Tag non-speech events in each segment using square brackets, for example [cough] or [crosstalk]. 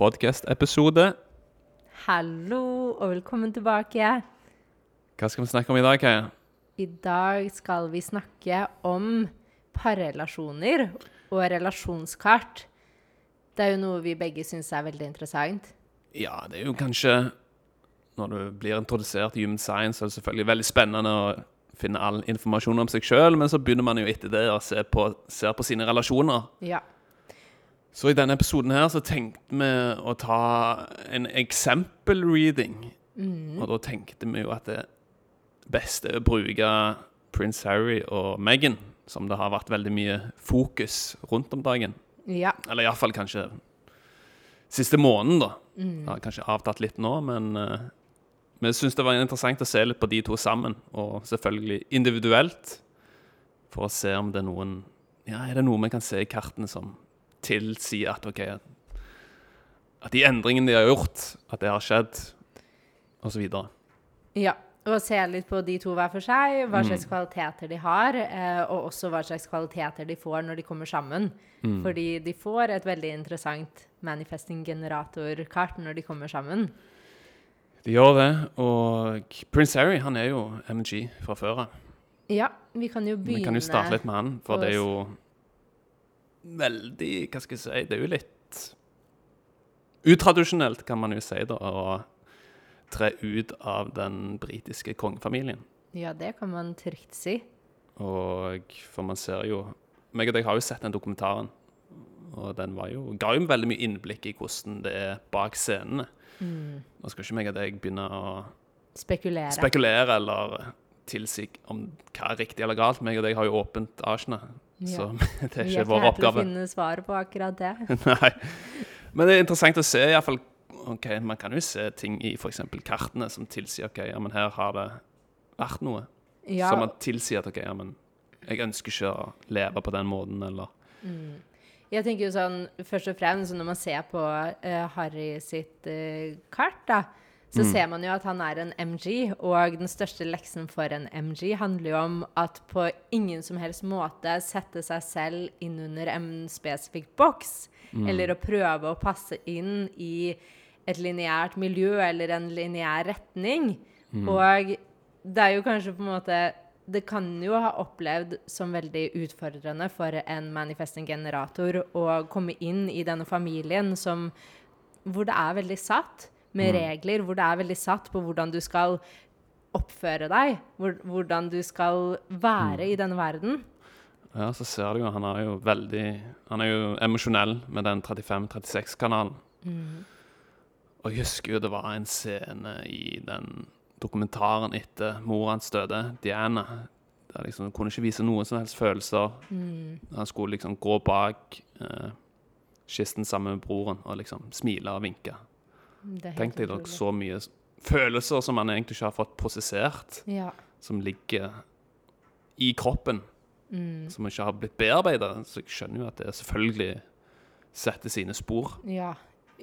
podcast-episode. Hallo og velkommen tilbake. Hva skal vi snakke om i dag, Kaja? I dag skal vi snakke om parrelasjoner og relasjonskart. Det er jo noe vi begge syns er veldig interessant. Ja, det er jo kanskje Når du blir introdusert i human science, så er det selvfølgelig veldig spennende å finne all informasjon om seg sjøl, men så begynner man jo etter det å se på, ser på sine relasjoner. Ja. Så i denne episoden her så tenkte vi å ta en eksempel-reading. Og da tenkte vi jo at det beste er å bruke prins Harry og Meghan, som det har vært veldig mye fokus rundt om dagen. Ja. Eller iallfall kanskje siste måneden, da. Det har kanskje avtatt litt nå, men uh, vi syns det var interessant å se litt på de to sammen, og selvfølgelig individuelt, for å se om det er noen Ja, er det noe vi kan se i kartene som tilsier at OK At de endringene de har gjort, at det har skjedd, osv. ja. Og se litt på de to hver for seg, hva slags kvaliteter de har, eh, og også hva slags kvaliteter de får når de kommer sammen. Fordi de får et veldig interessant manifesting generator-kart når de kommer sammen. De gjør det, og prins Harry han er jo MG fra før av. Ja, vi kan jo begynne Vi kan jo starte litt med han, for det er jo veldig Hva skal jeg si Det er jo litt utradisjonelt, kan man jo si, da, å tre ut av den britiske kongefamilien. Ja, det kan man trygt si. Og for man ser jo meg og deg har jo sett den dokumentaren, og den var jo, ga jo veldig mye innblikk i hvordan det er bak scenene. Nå skal ikke meg og deg begynne å Spekulere. spekulere eller tilsi om hva er riktig eller galt. Meg og deg har jo åpent Arsenal, så [laughs] det er vi ikke er vår ikke her til å finne svaret på akkurat det. [laughs] Nei. Men det er interessant å se, i hvert fall, ok, Man kan jo se ting i f.eks. kartene som tilsier ok, ja, men her har det vært noe. Ja, Som man tilsier at ok, ja, men jeg ønsker ikke å leve på den måten, eller jeg tenker jo sånn, først og fremst når man ser på uh, Harry sitt uh, kart, da, så ser man jo at han er en MG, og den største leksen for en MG handler jo om at på ingen som helst måte sette seg selv inn under en spesifikk boks, eller å prøve å passe inn i et lineært miljø eller en lineær retning. Og det er jo kanskje på en måte det kan jo ha opplevd som veldig utfordrende for en manifesting generator å komme inn i denne familien som, hvor det er veldig satt med regler, hvor det er veldig satt på hvordan du skal oppføre deg, hvor, hvordan du skal være i denne verden. Ja, så ser du jo han er jo veldig Han er jo emosjonell med den 35-36-kanalen. Og jeg husker jo det var en scene i den dokumentaren etter mor hans døde, Diana. Der liksom, hun kunne ikke vise noen som helst følelser. Han skulle liksom gå bak eh, kisten sammen med broren og liksom smile og vinke. Tenk deg dere så mye følelser som man egentlig ikke har fått prosessert, Ja. som ligger i kroppen, Mm. som ikke har blitt bearbeida. Så jeg skjønner jo at det selvfølgelig setter sine spor. ja.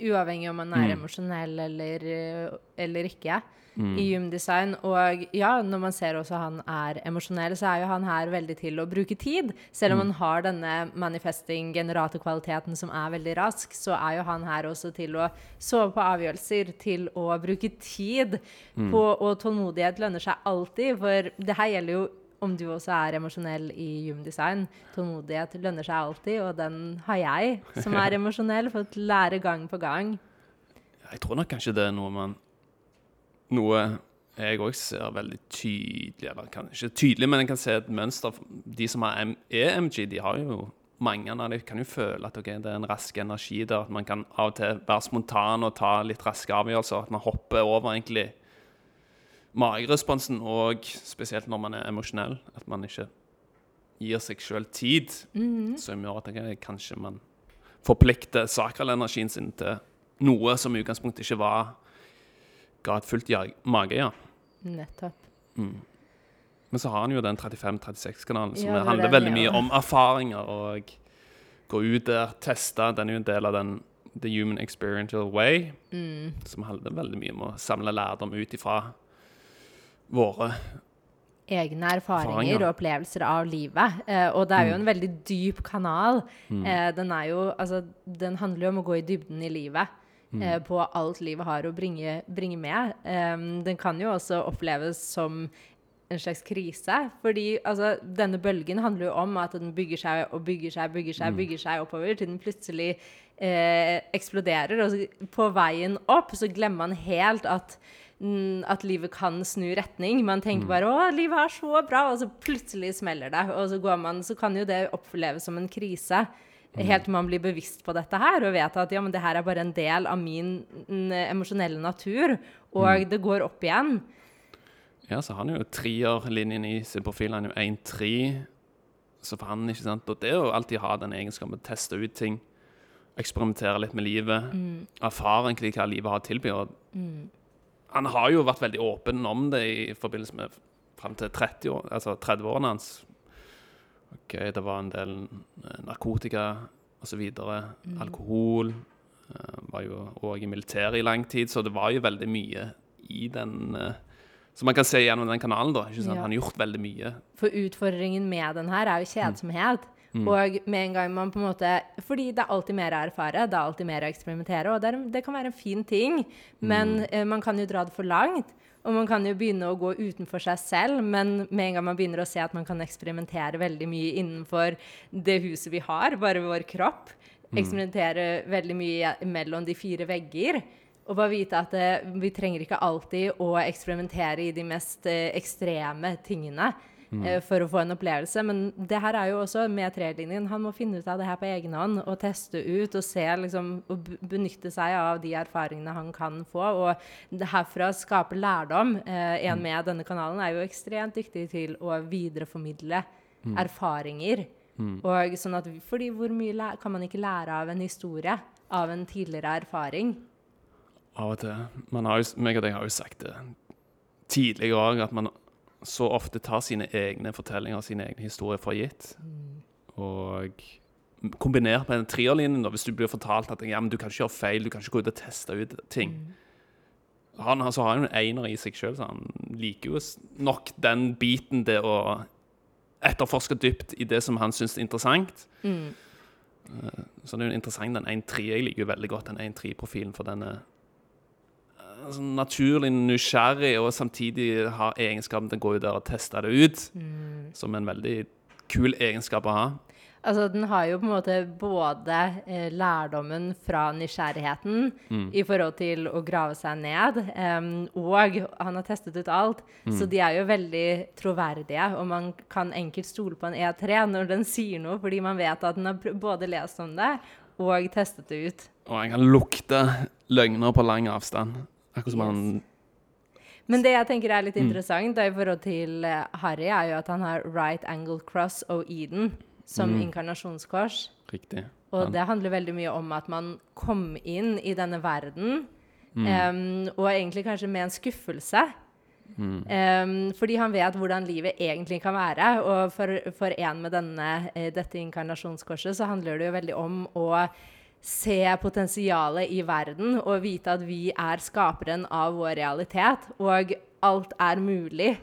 Uavhengig om man er Mm. emosjonell eller, eh, eller ikke. i gymdesign, Og ja, når man ser også han er emosjonell, så er jo han her veldig til å bruke tid. Selv om han har denne manifesting generatorkvaliteten som er veldig rask, så er jo han her også til å sove på avgjørelser, til å bruke tid på Og tålmodighet lønner seg alltid, for det her gjelder jo om du også er emosjonell i Human Design. Tålmodighet lønner seg alltid, og den har jeg, som er [laughs] emosjonell, fått lære gang på gang. Jeg tror nok kanskje det er noe man Noe jeg òg ser veldig tydelig, eller ikke tydelig, men jeg kan se et mønster. De som er M- er MG, de har jo mange av dem kan jo føle at okay, det er en rask energi der. At man kan av og til være spontan og ta litt raske avgjørelser. At man hopper over egentlig mageresponsen, og spesielt når man er emosjonell. At man ikke gir seg sjøl tid, som gjør at jeg, kanskje man forplikter sakralenergien sin til noe som i utgangspunktet ikke var ga et fullt mage, ja. Nettopp. Men så har han jo den 35-36-kanalen, som Ja, handler den veldig mye om erfaringer og gå ut der, teste. Den er jo en del av den The Human Experiential Way, Mm. som handler veldig mye om å samle lærdom ut ifra våre egne erfaringer Erfaringer. og opplevelser av livet. Eh, og det er jo Mm. en veldig dyp kanal. Eh, den jo Altså, den handler jo om å gå i dybden i livet. Mm. Eh, på alt livet har å bringe, bringe med. Den kan jo også oppleves som en slags krise. Fordi altså, denne bølgen handler jo om at den bygger seg og bygger seg, bygger seg, bygger seg oppover til den plutselig eh, eksploderer. Og så, på veien opp så glemmer man helt at mm, at livet kan snu retning. Man tenker bare 'Å, livet er så bra', og så plutselig smeller det. Og så, går man, så kan jo det oppleves som en krise. Helt til man blir bevisst på dette her og vet at ja, men det her er bare en del av min mm, emosjonelle natur. Og det går opp igjen. Ja, så han han jo trierlinjen i sin profil. Han er jo 1-3. Så for han, ikke sant Og det er jo alltid ha den egenskapen å teste ut ting. Eksperimentere litt med livet. Erfare egentlig hva livet har å tilby. Og han har jo vært veldig åpen om det i forbindelse med fram til 30-årene altså 30-årene hans. Ok, Det var en del eh, narkotika osv. Alkohol. Uh, var jo òg i militæret i lang tid, så det var jo veldig mye i den uh, Som man kan se gjennom den kanalen. da? Ja. Han har gjort veldig mye. For utfordringen med den her er jo kjedsomhet. Mm. Og med en gang man på en måte Fordi det er alltid mer å erfare, det er alltid mer å eksperimentere, og det, er, det kan være en fin ting, men Mm. eh, man kan jo dra det for langt. Og man kan jo begynne å gå utenfor seg selv, men med en gang man begynner å se at man kan eksperimentere veldig mye innenfor det huset vi har, bare vår kropp, eksperimentere veldig mye mellom de fire vegger, og bare vite at eh, vi trenger ikke alltid å eksperimentere i de mest eh, ekstreme tingene eh, for å få en opplevelse. Men det her er jo også med trelinjen. Han må finne ut av det her på egen hånd og teste ut og se liksom, og benytte seg av de erfaringene han kan få. Og herfra skape lærdom. Eh, en med denne kanalen er jo ekstremt dyktig til å videreformidle erfaringer. Og sånn at, fordi hvor mye kan man ikke lære av en historie? Av en tidligere erfaring? Av og til. Man har jo, meg og deg har jo sagt det tidligere òg, at man så ofte tar sine egne fortellinger, sine egne historier for gitt. Og kombinert med den trierlinjen, hvis du blir fortalt at ja, men du kan ikke gjøre feil, du kan ikke gå ut og teste ut ting. Han altså, har jo en einer i seg sjøl, så han liker jo nok den biten det å etterforske dypt i det som han syns er interessant. Mm. Eh, Så det er jo interessant den 1-3. Jeg liker jo veldig godt den 1-3-profilen, for den er eh, sånn naturlig nysgjerrig, og samtidig har egenskapen til å gå ut der og teste det ut, som en veldig kul egenskap å ha. Altså, den har jo på en måte både eh, lærdommen fra nysgjerrigheten i forhold til å grave seg ned, em, og han har testet ut alt. Så de er jo veldig troverdige, og man kan enkelt stole på en E3 når den sier noe, fordi man vet at den har både lest om det og testet det ut. Og jeg kan lukte løgner på lang avstand. Akkurat som Yes. han Men det jeg tenker er litt interessant da, i forhold til eh, Harry, er jo at han har right angle cross og Eden som inkarnasjonskors. Riktig. Og Han- det handler veldig mye om at man kom inn i denne verden, Mm. um, og egentlig kanskje med en skuffelse. Mm. Um, fordi han vet hvordan livet egentlig kan være. Og for, for en med denne, eh, dette inkarnasjonskorset så handler det jo veldig om å se potensialet i verden og vite at vi er skaperen av vår realitet, og alt er mulig.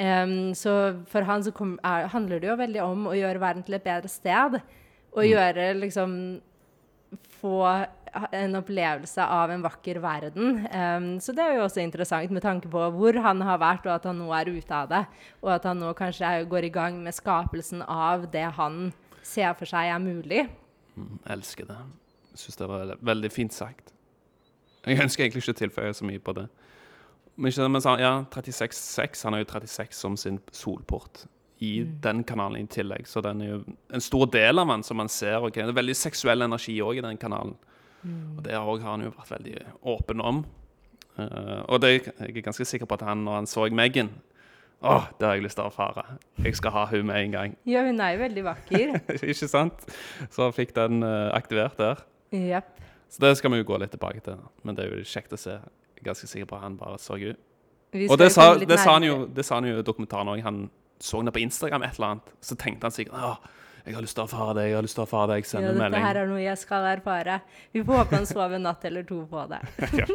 Em, så for han så kom, er, handler det jo veldig om å gjøre verden til et bedre sted. Og gjøre liksom Få en opplevelse av en vakker verden. Um, så det er jo også interessant med tanke på hvor han har vært, og at han nå er ute av det. Og at han nå kanskje er, går i gang med skapelsen av det han ser for seg er mulig. Mm, elsker det. Syns det var veldig, veldig fint sagt. Jeg ønsker egentlig ikke å tilføye så mye på det. Men ikke men ja, 36,6. Han har jo 36 som sin solport i den kanalen i tillegg. Så den er jo en stor del av den som man ser. Okay? Det er veldig seksuell energi òg i den kanalen. Og det har han jo vært veldig åpen om. Uh, og det, jeg er ganske sikker på at han, når han så Megan Å, det har jeg lyst til å erfare. Jeg skal ha hun med en gang. [laughs] Ja, hun er jo veldig vakker. [laughs] ikke sant? Så han fikk den uh, aktivert der. Yep. Så det skal vi jo gå litt tilbake til. Men det er jo kjekt å se. Jeg er ganske sikker på at han bare så ut. Og det sa, det, sa han jo, det sa han jo i dokumentaren òg. Han så det på Instagram et eller annet. Så tenkte han sikkert Å, jeg har lyst til å erfare det, jeg har lyst til å erfare det. Jeg sender en dette melding. her er noe jeg skal erfare. Vi får håpe han sover en natt eller to på det. [laughs] Ja,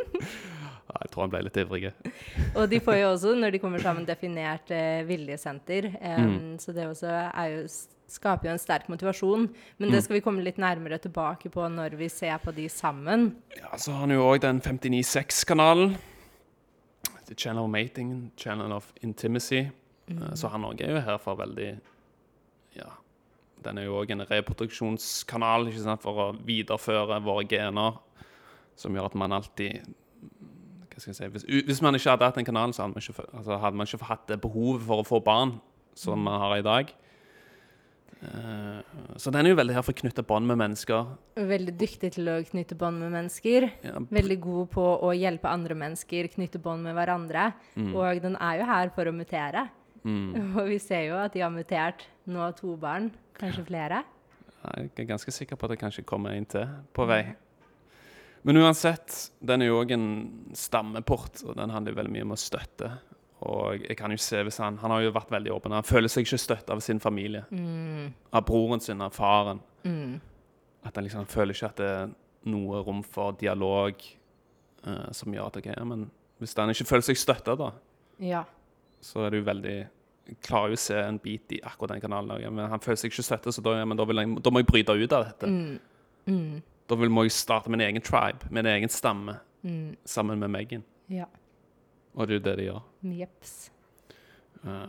jeg tror han ble litt ivrig. [laughs] Og de får jo også, når de kommer sammen, definert eh, viljesenter. Um, Mm. Så det også er jo, skaper jo en sterk motivasjon. Men Mm. det skal vi komme litt nærmere tilbake på når vi ser på de sammen. Ja, så har han jo òg den 59.6-kanalen. The Channel of Mating, Channel of Intimacy. Eh, Så han òg er jo her for veldig Ja. Den er jo òg en reproduksjonskanal ikke sant, for å videreføre våre gener, som gjør at man alltid hva skal jeg si, hvis, hvis man ikke hadde hatt den kanalen, så hadde man ikke, altså, hadde man ikke hatt det behovet for å få barn som man har i dag. Uh, så den er jo veldig her for å knytte bånd med mennesker. Veldig dyktig til å knytte bånd med mennesker. Ja, Veldig god på å hjelpe andre mennesker knytte bånd med hverandre. Og den er jo her for å mutere. mm. [laughs] Og vi ser jo at de har mutert nå to barn, kanskje flere. Jeg er ganske sikker på at det kanskje kommer en til på vei. Men uansett, den er jo òg en stammeport, og den handler jo veldig mye om å støtte. Og jeg kan jo se hvis Han han har jo vært veldig åpen. Han føler seg ikke støtta av sin familie. Av broren sin, av faren. Mm. At han liksom føler ikke at det er noe rom for dialog uh, som gjør at ok, ja, men Hvis han ikke føler seg støtta, da, Ja. så er det jo veldig jeg klarer jo å se en bit i akkurat den kanalen. Men han føler seg ikke støtta, så da, ja, men da, jeg, da må jeg bryte ut av dette. Mm. Da må jeg starte min egen tribe, min egen stamme, Mm. sammen med Megan. Ja. Og det er jo det de gjør. Jepps. Uh,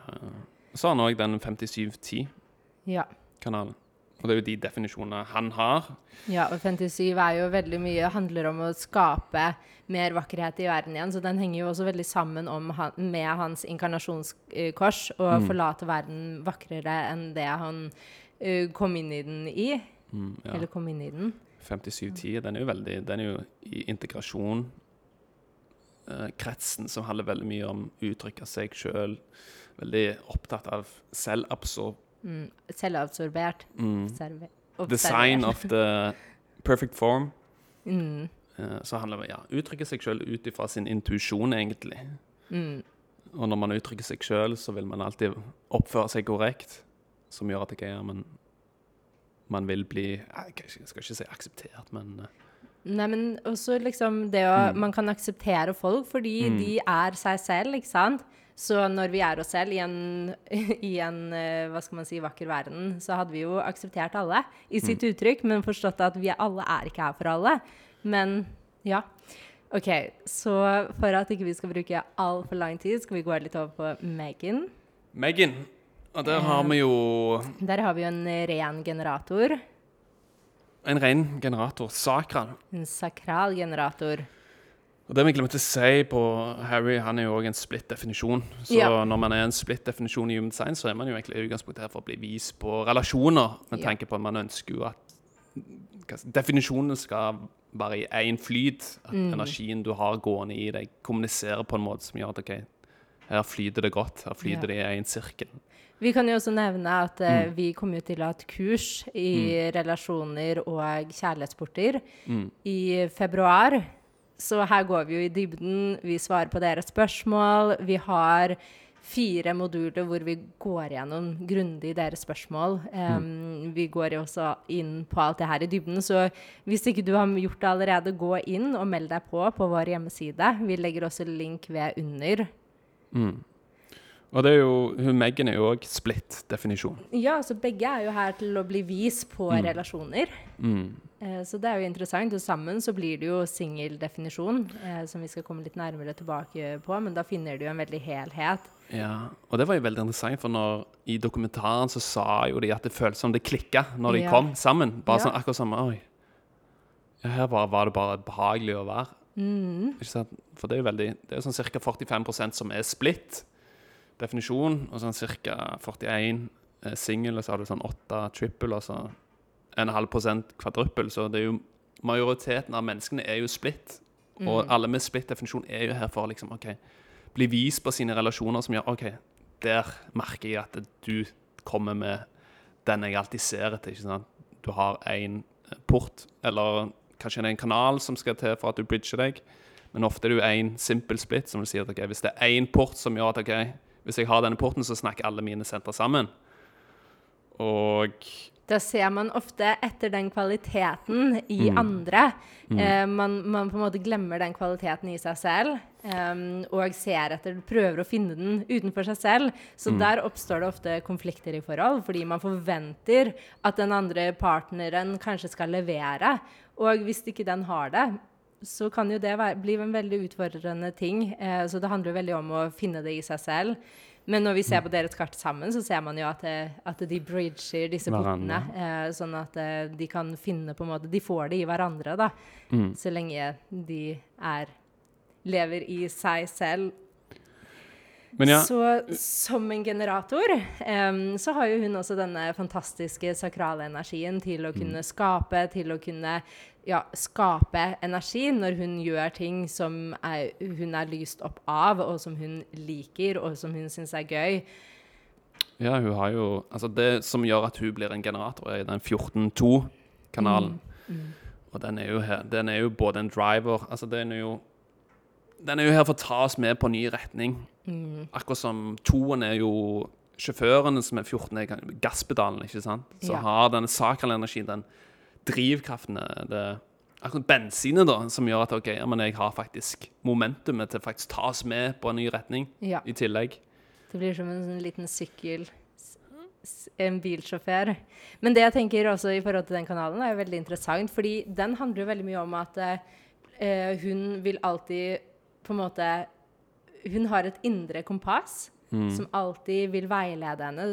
så har han òg den 5710-kanalen. Ja. Og det er jo de definisjonene han har. Ja, og 57 er jo veldig mye handler om å skape mer vakkerhet i verden igjen, så den henger jo også veldig sammen om han, med hans inkarnasjonskors, og Mm. forlate verden vakrere enn det han uh, kom inn i den i. Mm, ja. Eller kom inn i den. 5710, den er jo veldig Den er jo i integrasjon. eh, kretsen som handler veldig mye om uttrykke seg sjøl. Veldig opptatt av selvabsorb... Mm. Selvabsorbert. Mm. Observer- Design of the perfect form. Mm. Eh, Så handler det om ja, uttrykke seg sjøl ut ifra sin intuisjon, egentlig. Mm. Og når man uttrykker seg sjøl, så vil man alltid oppføre seg korrekt. Som gjør at ok, er, men man vil bli Jeg skal ikke si akseptert, men eh, Nei, men også liksom det å Mm. Man kan akseptere folk fordi de er seg selv, ikke sant? Så når vi er oss selv i en, [laughs] i en eh, hva skal man si, vakker verden, så hadde vi jo akseptert alle i sitt Mm. uttrykk, men forstått at vi alle er ikke her for alle. Men ja. OK, så for at ikke vi skal bruke altfor lang tid, skal vi gå litt over på Megan. Megan. Og der har vi jo Der har vi jo en ren generator. en ren generator, sakral. En sakral generator. Og det vi glemte å si på Harry, han er jo òg en splitt definisjon. Så Ja. når man er en splitt definisjon i human design, så er man jo egentlig i utgangspunktet her for å bli vist på relasjoner. Med Ja. tanke på at man ønsker jo at definisjonen skal være i én flyt. At Mm. energien du har gående i deg, kommuniserer på en måte som gjør at OK, her flyter det godt. Her flyter det i en sirkel. Vi kan jo også nevne at eh, Mm. vi kommer til å ha et kurs i relasjoner og kjærlighetssporter Mm. i februar. Så her går vi jo i dybden. Vi svarer på deres spørsmål. Vi har fire moduler hvor vi går gjennom grundig deres spørsmål. Em, Vi går jo også inn på alt det her i dybden, så hvis ikke du har gjort det allerede, gå inn og meld deg på på vår hjemmeside. Vi legger også link ved under. Mm. Og det er jo, hun Megan er jo òg split-definisjon. Ja, så begge er jo her til å bli vis på Mm. relasjoner. Mm. Eh, Så det er jo interessant. Og sammen så blir det jo singeldefinisjon, eh, som vi skal komme litt nærmere tilbake på. Men da finner du jo en veldig helhet. Ja, og det var jo veldig interessant, for når, i dokumentaren så sa jo de at det føltes som det klikka når de Ja. kom sammen. Bare Ja. sånn akkurat som Oi. Ja, her var, var det bare behagelig å være. Mm. For det er jo veldig Det er sånn ca. 45% som er split, definisjon, og sånn ca. 41 er singel, og så har du sånn 8 trippel, så 1,5 prosent kvadruppel. Så det er jo majoriteten av menneskene er jo split. Og alle med splitt-definisjon er jo her for å liksom, OK, bli vist på sine relasjoner som gjør OK, der merker jeg at du kommer med den jeg alltid ser etter. ikke sant? Du har én port, eller Kanskje det er en kanal som skal til for at du bridger deg. Men ofte er det jo én simple split, som vil si at okay, hvis det er én port som gjør at ok, hvis jeg har denne porten, så snakker alle mine sentre sammen. Og Da ser man ofte etter den kvaliteten i andre. Eh, man, man på en måte glemmer den kvaliteten i seg selv em, og ser etter, prøver å finne den utenfor seg selv. Så der oppstår det ofte konflikter i forhold, fordi man forventer at den andre partneren kanskje skal levere. Og hvis ikke den har det, så kan jo det være, bli en veldig utfordrende ting. Eh, så det handler jo veldig om å finne det i seg selv. Men når vi ser på deres kart sammen, så ser man jo at, det, at de bridger disse Hverandre. portene. Eh, sånn at eh, de kan finne på en måte De får det i hverandre, da. Mm. Så lenge de er Lever i seg selv. Men ja, Så som en generator um, så har jo hun også denne fantastiske sakrale energien til å Mm. kunne skape, til å kunne ja, skape energi når hun gjør ting som er, hun er lyst opp av, og som hun liker, og som hun syns er gøy. ja, hun har jo Altså, det som gjør at hun blir en generator, er den 14.2-kanalen. Og den er, jo den er jo både en driver Altså, den er jo Den er jo her for å ta oss med på en ny retning. Akkurat som toen er jo sjåførene som er 14, er gasspedalen, ikke sant? Så Ja. har denne sakralenergien, den drivkraften, det akkurat bensinet, da, som gjør at OK, jeg har faktisk momentumet til faktisk ta oss med på en ny retning Ja. i tillegg. Det blir som en sånn liten sykkel En bilsjåfør. Men det jeg tenker også i forhold til den kanalen, er veldig interessant. Fordi den handler jo veldig mye om at eh, hun vil alltid på en måte Hun har et indre kompass som alltid vil veilede henne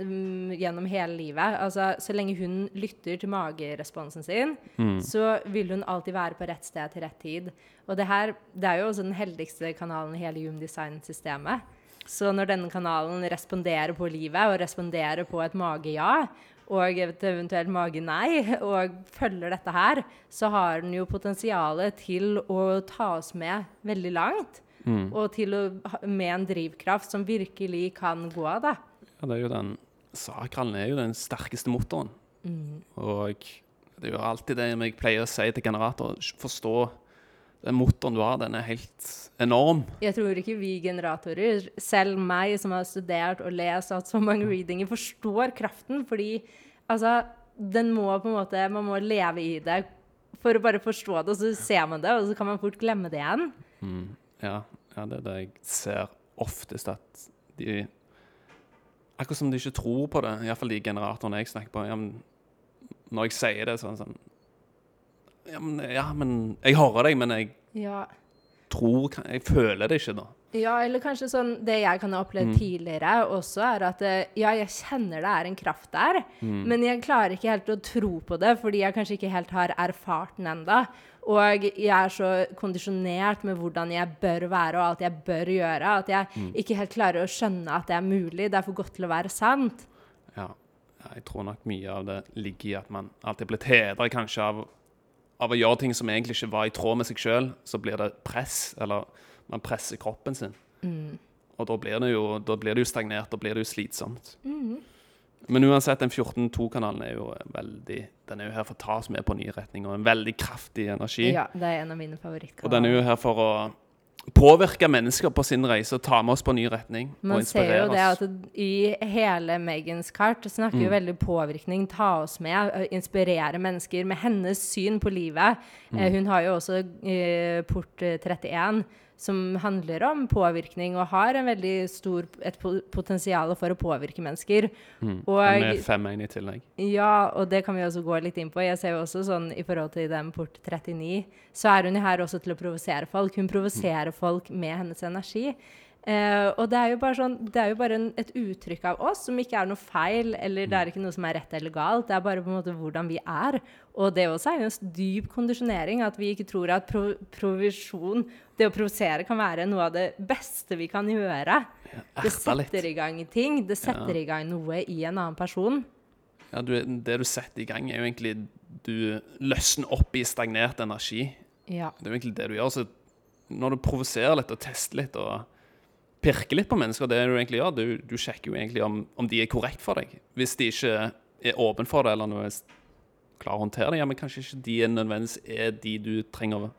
um, gjennom hele livet. Altså, så lenge hun lytter til mageresponsen sin, så vil hun alltid være på rett sted til rett tid. Og det her det er jo også den heldigste kanalen i hele Human Design-systemet. Så når denne kanalen responderer på livet, og responderer på et mage-ja, og eventuelt mage-nei, og følger dette her, så har den jo potensialet til å ta oss med veldig langt. Og til å, med en drivkraft som virkelig kan gå, av da. Ja, det er jo den Sakralen er jo den sterkeste motoren. Og det er jo alltid det jeg pleier å si til generatorer. Forstå den motoren du har, den er helt enorm. Jeg tror ikke vi generatorer, selv meg som har studert og lest hatt så mange readinger, forstår kraften. Fordi altså, den må på en måte Man må leve i det for å bare forstå det, og så ser man det, og så kan man fort glemme det igjen. Ja, ja, det er det jeg ser oftest at de Akkurat som de ikke tror på det, iallfall de generatorene jeg snakker på. Ja, men når jeg sier det, så det sånn ja men, ja, men Jeg hører deg, men jeg Ja. tror Jeg føler det ikke, da. Ja, eller kanskje sånn Det jeg kan ha opplevd tidligere også, er at eh, ja, jeg kjenner det er en kraft der, men jeg klarer ikke helt å tro på det, fordi jeg kanskje ikke helt har erfart den enda. Og jeg er så kondisjonert med hvordan jeg bør være og alt jeg bør gjøre, at jeg ikke helt klarer å skjønne at det er mulig. Det er for godt til å være sant. Ja, ja, jeg tror nok mye av det ligger i at man alltid er blitt hedret kanskje av, av å gjøre ting som egentlig ikke var i tråd med seg sjøl. Så blir det press, eller man presser kroppen sin. Og da blir, det jo, blir det jo stagnert, da blir det jo slitsomt. Men uansett, den 14.2-kanalen er jo veldig Den er jo her for å ta oss med på nye retninger, og en veldig kraftig energi. Ja, det er en av mine Og den er jo her for å påvirke mennesker på sin reise og ta med oss på en ny retning. Man ser jo det at i hele Megans kart snakker jo veldig påvirkning, ta oss med, inspirere mennesker med hennes syn på livet. Mm. Hun har jo også uh, port eh, 31, som handler om påvirkning, og har en veldig stor, et potensial for å påvirke mennesker. Og Med 5-1 i tillegg. ja, og det kan vi også gå litt inn på. Jeg ser jo også sånn i forhold til den port 39, så er hun her også til å provosere folk. Hun provoserer folk med hennes energi. Eh, og det er jo bare sånn, det er jo bare en, et uttrykk av oss som ikke er noe feil, eller det er ikke noe som er rett eller galt. Det er bare på en måte hvordan vi er. Og det også er jo en dyp kondisjonering, at vi ikke tror at pro provisjon, det å provosere, kan være noe av det beste vi kan gjøre. Det setter i gang ting. Det setter i gang noe i en annen person. Ja, du, det du setter i gang, er jo egentlig Du løsner opp i stagnert energi. Ja. Det er jo egentlig det du gjør. Så når du provoserer litt og tester litt og pirker litt på mennesker, det du egentlig gjør, du, du sjekker jo egentlig om, om de er korrekt for deg. Hvis de ikke er åpen for det, eller noe klarer å håndtere det. Ja, men kanskje ikke de er nødvendigvis er de du trenger å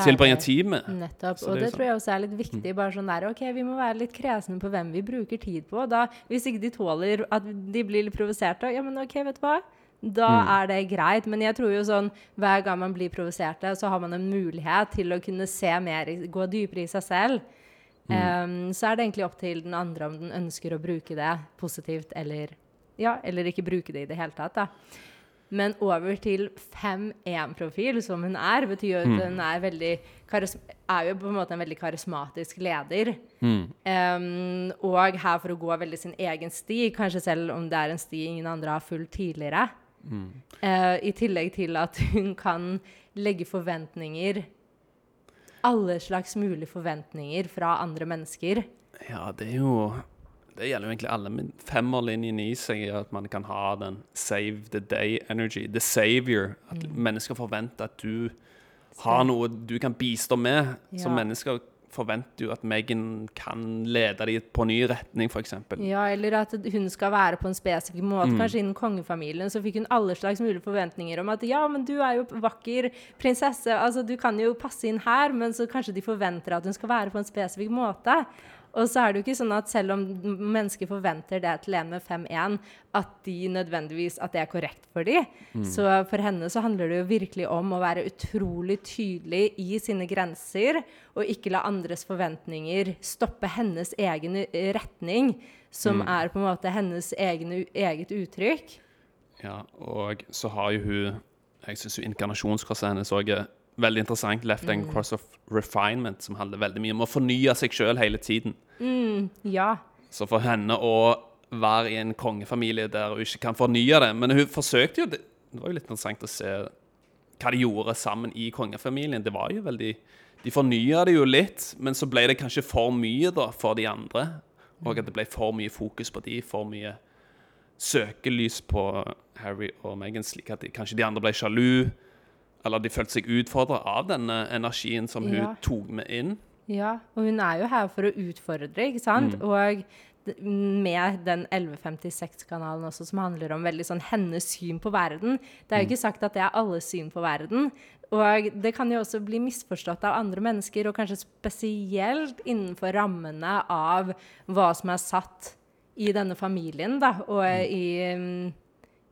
tilbringe tid med. Nettopp. Og det det tror jeg også er litt viktig. bare sånn der, ok, Vi må være litt kresne på hvem vi bruker tid på. Da, hvis ikke de tåler at de blir litt provoserte, ja, men ok, vet du hva? Da er det greit. Men jeg tror jo sånn, hver gang man blir provoserte, så har man en mulighet til å kunne se mer, gå dypere i seg selv. Em, så er det egentlig opp til den andre om den ønsker å bruke det positivt eller ja, eller ikke bruke det i det hele tatt. da. Men over til 5-1-profil, som hun er, betyr jo at hun er, veldig er jo på en måte en veldig karismatisk leder. Em, og her for å gå veldig sin egen sti, kanskje selv om det er en sti ingen andre har fulgt tidligere. Eh, I tillegg til at hun kan legge forventninger Alle slags mulige forventninger fra andre mennesker. Ja, det er jo Det gjelder jo egentlig alle. Men femmerlinjen i seg er at man kan ha den save the day energy. The savior. At Mm. mennesker forventer at du har noe du kan bistå med. Ja. Som mennesker forventer jo at Megan kan lede dem på ny retning, f.eks. Ja, eller at hun skal være på en spesifikk måte. Mm. Kanskje innen kongefamilien så fikk hun alle slags mulige forventninger om at ja, men du er jo vakker prinsesse, altså du kan jo passe inn her, men så kanskje de forventer at hun skal være på en spesifikk måte. Og så er det jo ikke sånn at selv om mennesker forventer det til en med 5-1, at de nødvendigvis at det er korrekt for dem. Så for henne så handler det jo virkelig om å være utrolig tydelig i sine grenser, og ikke la andres forventninger stoppe hennes egen eh, retning, som er på en måte hennes egen, eget uttrykk. Ja, og så har jo hun Jeg syns jo inkarnasjonskorset hennes òg er veldig interessant. Left and Cross of Refinement, som handler veldig mye om å fornye seg sjøl hele tiden. Ja. Så for henne å være i en kongefamilie der hun ikke kan fornye det Men hun forsøkte jo Det, det var jo litt interessant å se hva de gjorde sammen i kongefamilien. Det var jo veldig De fornya det jo litt, men så ble det kanskje for mye da for de andre. Og at det ble for mye fokus på de, for mye søkelys på Harry og Meghan, slik at de, kanskje de andre ble sjalu. Eller de følte seg utfordra av denne energien som hun Ja. tok med inn. Ja, og hun er jo her for å utfordre, ikke sant? Og med den 1156-kanalen også, som handler om veldig sånn hennes syn på verden. Det er jo ikke sagt at det er alles syn på verden. Og det kan jo også bli misforstått av andre mennesker, og kanskje spesielt innenfor rammene av hva som er satt i denne familien, da, og i, mm,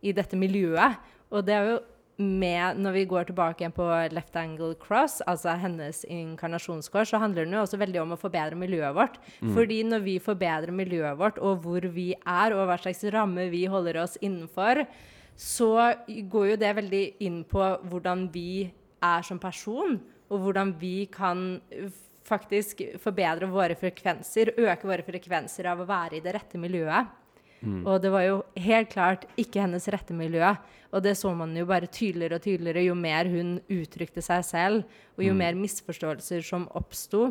i dette miljøet. Og det er jo med, når vi går tilbake igjen på left angle cross, altså hennes inkarnasjonskår, så handler den jo også veldig om å forbedre miljøet vårt. Fordi når vi forbedrer miljøet vårt, og hvor vi er, og hva slags ramme vi holder oss innenfor, så går jo det veldig inn på hvordan vi er som person, og hvordan vi kan faktisk forbedre våre frekvenser, øke våre frekvenser av å være i det rette miljøet. Og det var jo helt klart ikke hennes rette miljø. Og det så man jo bare tydeligere og tydeligere jo mer hun uttrykte seg selv, og jo mer misforståelser som oppsto.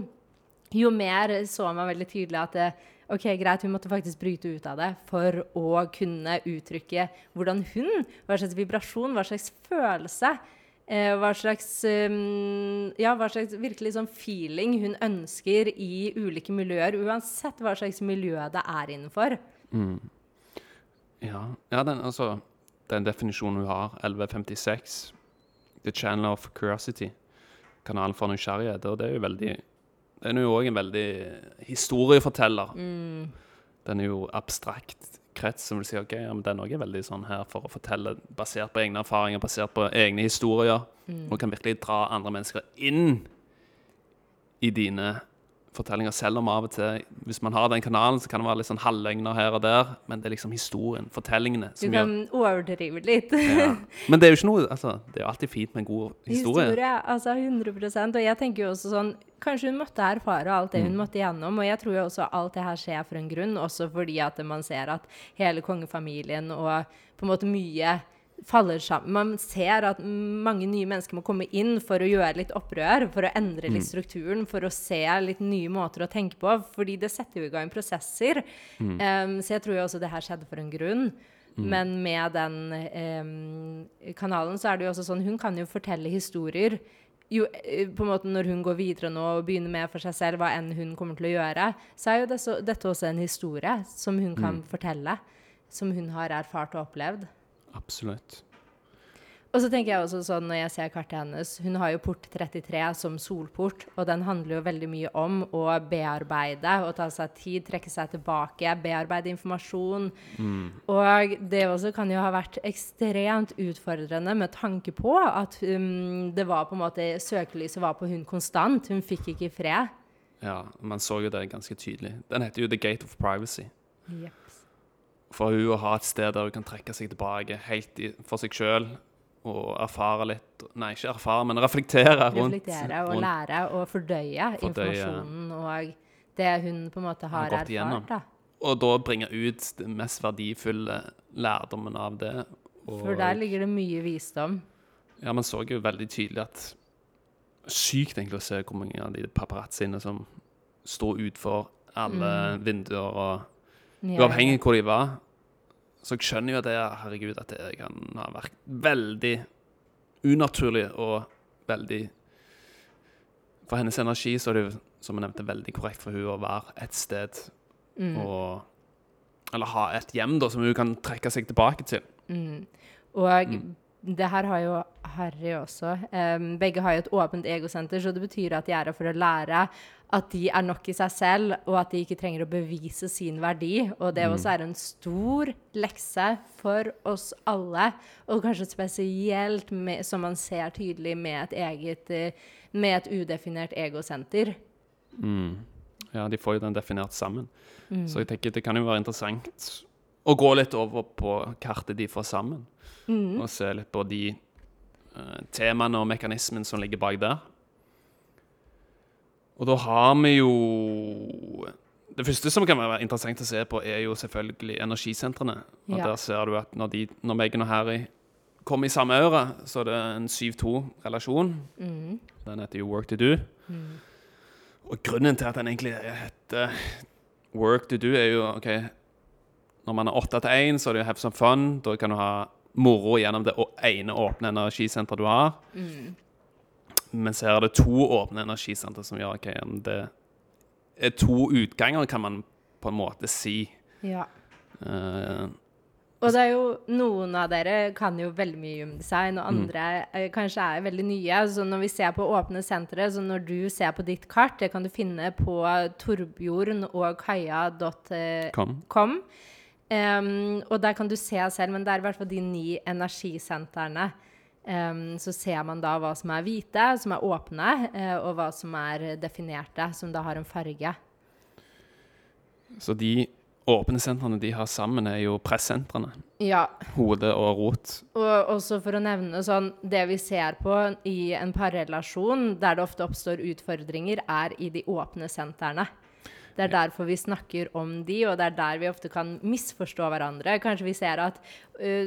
Jo mer så man veldig tydelig at det, ok, greit, hun måtte faktisk bryte ut av det for å kunne uttrykke hvordan hun, hva slags vibrasjon, hva slags følelse, eh, hva slags um, Ja, hva slags virkelig sånn feeling hun ønsker i ulike miljøer, uansett hva slags miljø det er innenfor. Ja, ja den, altså, den definisjonen hun har, 1156, The Channel of Curiosity, kanalen for nysgjerrighet, og det er jo veldig Den er jo òg en veldig historieforteller. Den er jo abstrakt krets, som vil si ok, ja, men den òg er veldig sånn her for å fortelle basert på egne erfaringer, basert på egne historier, og kan virkelig dra andre mennesker inn i dine fortellinger, selv om av og til Hvis man har den kanalen, så kan det være litt sånn halvløgner her og der, men det er liksom historien, fortellingene, Du som gjør kan overdrive litt. ja. Men det er jo ikke noe altså, Det er jo alltid fint med en god historie. Historie, altså 100% Og jeg tenker jo også sånn Kanskje hun måtte erfare alt det hun måtte igjennom. Og jeg tror jo også alt det her skjer for en grunn, også fordi at man ser at hele kongefamilien og på en måte mye faller sammen. Man ser at mange nye mennesker må komme inn for å gjøre litt opprør, for å endre litt strukturen, for å se litt nye måter å tenke på. Fordi det setter jo i gang prosesser. Um, så jeg tror jo også det her skjedde for en grunn. Men med den um, kanalen så er det jo også sånn Hun kan jo fortelle historier. Jo, eh, på en måte Når hun går videre nå og begynner med for seg selv hva enn hun kommer til å gjøre, så er jo det så, dette også en historie som hun kan fortelle. Som hun har erfart og opplevd. Absolutt. Og så tenker jeg også sånn, når jeg ser kartet hennes Hun har jo port 33 som solport, og den handler jo veldig mye om å bearbeide og ta seg tid, trekke seg tilbake, bearbeide informasjon. Mm. Og det også kan jo ha vært ekstremt utfordrende med tanke på at um, det var på en måte Søkelyset var på hun konstant. Hun fikk ikke fred. Ja, man så jo det ganske tydelig. Den heter jo The Gate of Privacy. Yep. For hun å ha et sted der hun kan trekke seg tilbake helt i, for seg sjøl og erfare litt Nei, ikke erfare, men reflektere rundt Reflektere og rundt- lære og fordøye, Fordøye. informasjonen og det hun på en måte har, Har erfart. da. Og da bringe ut den mest verdifulle lærdommen av det. Og, For der ligger det mye visdom. Ja, man så jo veldig tydelig at Sykt egentlig å se hvor mange av de paparazziene som sto utfor alle vinduer, og Ja. uavhengig av hvor de var. Så jeg skjønner jo at det, herregud, at det kan ha vært veldig unaturlig og veldig For hennes energi så er det jo, som jeg nevnte, veldig korrekt for hun å være et sted Mm. og Eller ha et hjem da, som hun kan trekke seg tilbake til. Mm. Og Mm. Det her har jo Harry også. Um, begge har jo et åpent egosenter, så det betyr at de er her for å lære at de er nok i seg selv, og at de ikke trenger å bevise sin verdi. Og det også er en stor lekse for oss alle, og kanskje spesielt med, som man ser tydelig med et eget med et udefinert egosenter. Mm. Ja, de får jo den definert sammen. Så jeg tenker det kan jo være interessant å gå litt over på kartet de får sammen. Og se litt på de uh, temaene og mekanismen som ligger bak der. Og da har vi jo Det første som kan være interessant å se på, er jo selvfølgelig energisentrene. Og Ja. der ser du at når, de, når Megan og Harry kommer i samme øre, så er det en 7-2-relasjon. Mm. Den heter jo Work to Do. Og grunnen til at den egentlig heter Work to Do, er jo OK Når man er åtte til én, så er det jo have some fun. Da kan du ha moro gjennom det ene åpne energisenteret du har. Mens her er det to åpne energisenter som gjør okay, Det er to utganger, kan man på en måte si. Ja. Uh, Og det er jo noen av dere kan jo veldig mye om design, og Mm. andre eh, kanskje er veldig nye. Så når vi ser på åpne sentre, så når du ser på ditt kart, det kan du finne på torbjorn og kaja.com. kom. Um, og der kan du se selv, men det er i hvert fall de ni energisentrene. Um, så ser man da hva som er hvite, som er åpne, uh, og hva som er definerte, som da har en farge. Så de åpne sentrene de har sammen, er jo pressentrene. Ja, Hode og rot. Og også for å nevne sånn Det vi ser på i en parrelasjon, der det ofte oppstår utfordringer, er i de åpne sentrene. Det er derfor vi snakker om de, og det er der vi ofte kan misforstå hverandre. Kanskje vi ser at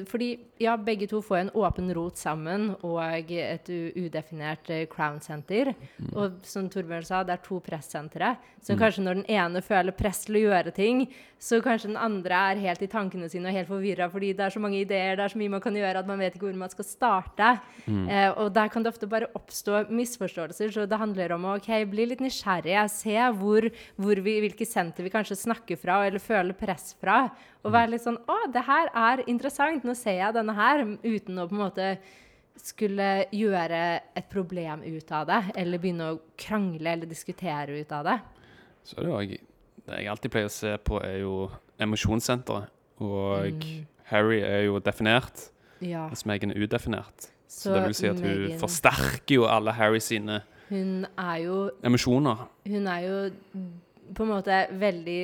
Fordi ja, begge to får en åpen rot sammen og et udefinert øh, crown center. Og som Torbjørn sa, det er to pressentre. Så kanskje når den ene føler press til å gjøre ting, så kanskje den andre er helt i tankene sine og helt forvirra fordi det er så mange ideer, det er så mye man kan gjøre at man vet ikke hvor man skal starte. Eh, og der kan det ofte bare oppstå misforståelser. Så det handler om å okay, bli litt nysgjerrig, se hvor, hvor vi, hvilke senter vi kanskje snakker fra eller føler press fra. Og være litt sånn Å, det her er interessant. Nå ser jeg denne her. Uten å på en måte skulle gjøre et problem ut av det, eller begynne å krangle eller diskutere ut av det. Så er det jo Det jeg alltid pleier å se på, er jo emosjonssenteret. Og Harry er jo definert, Ja. mens Meghan er udefinert. Så, Så det vil si at hun Meghan- forsterker jo alle Harry sine Hun er jo emosjoner. Hun er jo på en måte veldig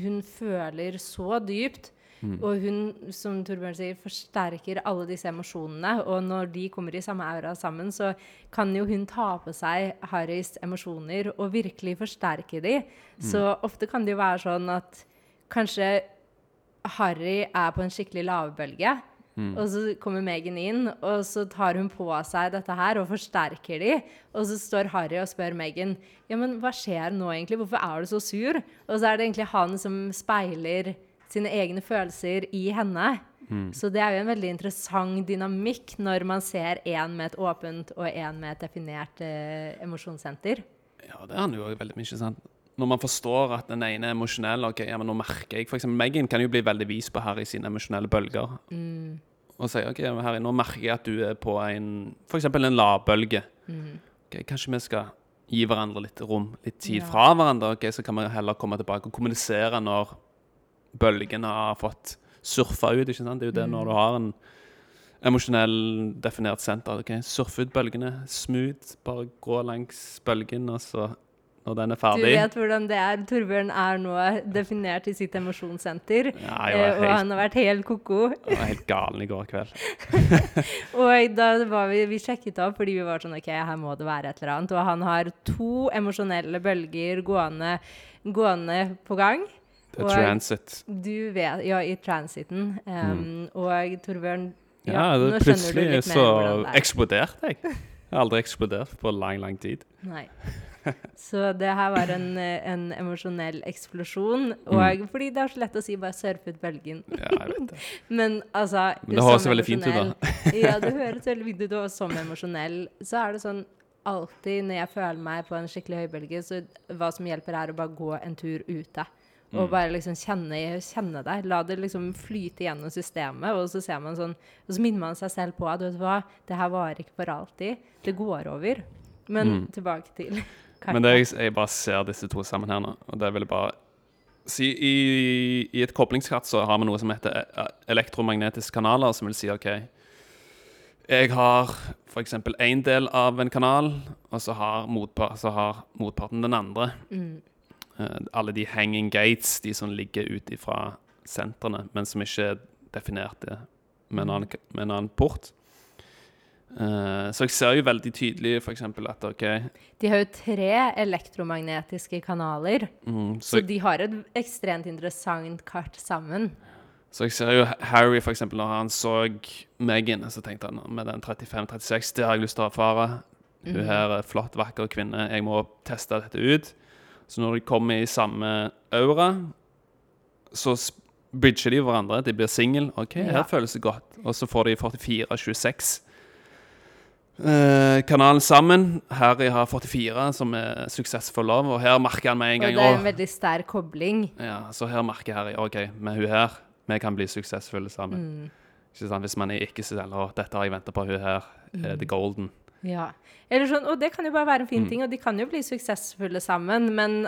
Hun føler så dypt. Og hun, som Torbjørn sier, forsterker alle disse emosjonene. Og når de kommer i samme aura sammen, så kan jo hun ta på seg Harrys emosjoner og virkelig forsterke de. Så ofte kan det jo være sånn at kanskje Harry er på en skikkelig lavbølge. Og så kommer Megan inn, og så tar hun på seg dette her og forsterker de. Og så står Harry og spør Megan ja, men hva skjer nå egentlig, hvorfor er du så sur? Og så er det egentlig han som speiler sine egne følelser i henne. Så det er jo en veldig interessant dynamikk når man ser en med et åpent og en med et definert eh, emosjonssenter. Ja, det handler jo veldig mye, sant. Når man forstår at den ene er emosjonell ok, ja, men nå merker jeg For eksempel Meghan kan jo bli veldig vis på Harry sine emosjonelle bølger. Og sier ok, Harry, nå merker jeg at du er på en f.eks. en lavbølge. Ok, kanskje vi skal gi hverandre litt rom, litt tid Ja. fra hverandre? ok, Så kan vi heller komme tilbake og kommunisere når bølgene har fått surfa ut. ikke sant? Det er jo det når du har en emosjonell definert senter. ok, Surfe ut bølgene, smooth, bare gå langs bølgen, og så når den er ferdig. Du vet hvordan det er. Torbjørn er nå definert i sitt emosjonssenter. Ja, eh, og han har vært helt ko-ko. jeg var helt galen i går kveld. [laughs] Og da var vi, vi sjekket opp fordi vi var sånn OK, her må det være et eller annet. Og han har to emosjonelle bølger gående, gående på gang. Det er transit. Du vet Ja, i transiten. Um, Og Torbjørn ja, Ja, nå skjønner du plutselig litt så mer hvordan det er. eksploderte jeg. Jeg har aldri eksplodert på lang, lang tid. Nei. [laughs] Så det her var en, en emosjonell eksplosjon. Mm. Og fordi det er så lett å si bare surfe ut bølgen. Ja, jeg vet det. [laughs] Men altså Men det høres jo veldig fint ut, da. [laughs] ja, det høres veldig fint ut. Og som emosjonell så er det sånn alltid når jeg føler meg på en skikkelig høybølge, så hva som hjelper, er å bare gå en tur ute. Og Mm. bare liksom kjenne, kjenne deg. La det liksom flyte gjennom systemet. Og så ser man sånn Og så minner man seg selv på at vet du hva, det her varer ikke for alltid. Det går over. Men tilbake til Mm. Men det jeg, jeg bare ser disse to sammen her nå, og det vil jeg bare si I, i et koblingskart så har vi noe som heter eh, elektromagnetiske kanaler, som vil si OK Jeg har f.eks. én del av en kanal, og så har, motpart, så har motparten den andre. Mm. Eh, alle de hanging gates, de som ligger ut ifra sentrene, men som ikke er definerte med en annen, med en annen port. Eh, så jeg ser jo veldig tydelig f.eks. at OK De har jo tre elektromagnetiske kanaler. mm, Så, så, de har et ekstremt interessant kart sammen. så jeg ser jo Harry, for eksempel, når han så Megan, så tenkte han med den 35-36 Det har jeg lyst til å erfare. Hun her er flott, vakker kvinne. Jeg må teste dette ut. Så når de kommer i samme aura, så bridger de hverandre. De blir single. OK, Ja. her føles det godt. Og så får de 44-26. Eh, kanalen sammen. Harry har 44, som er suksessfull love, og her merker han med en gang Og det er en veldig sterk kobling. ja, Så her merker Harry OK, med hun her, vi kan bli suksessfulle sammen. Mm. Hvis man er ikke selv, «Åh, dette har jeg venta på, hun her er the golden. Ja. Eller sånn, og det kan jo bare være en fin Mm. ting, og de kan jo bli suksessfulle sammen, men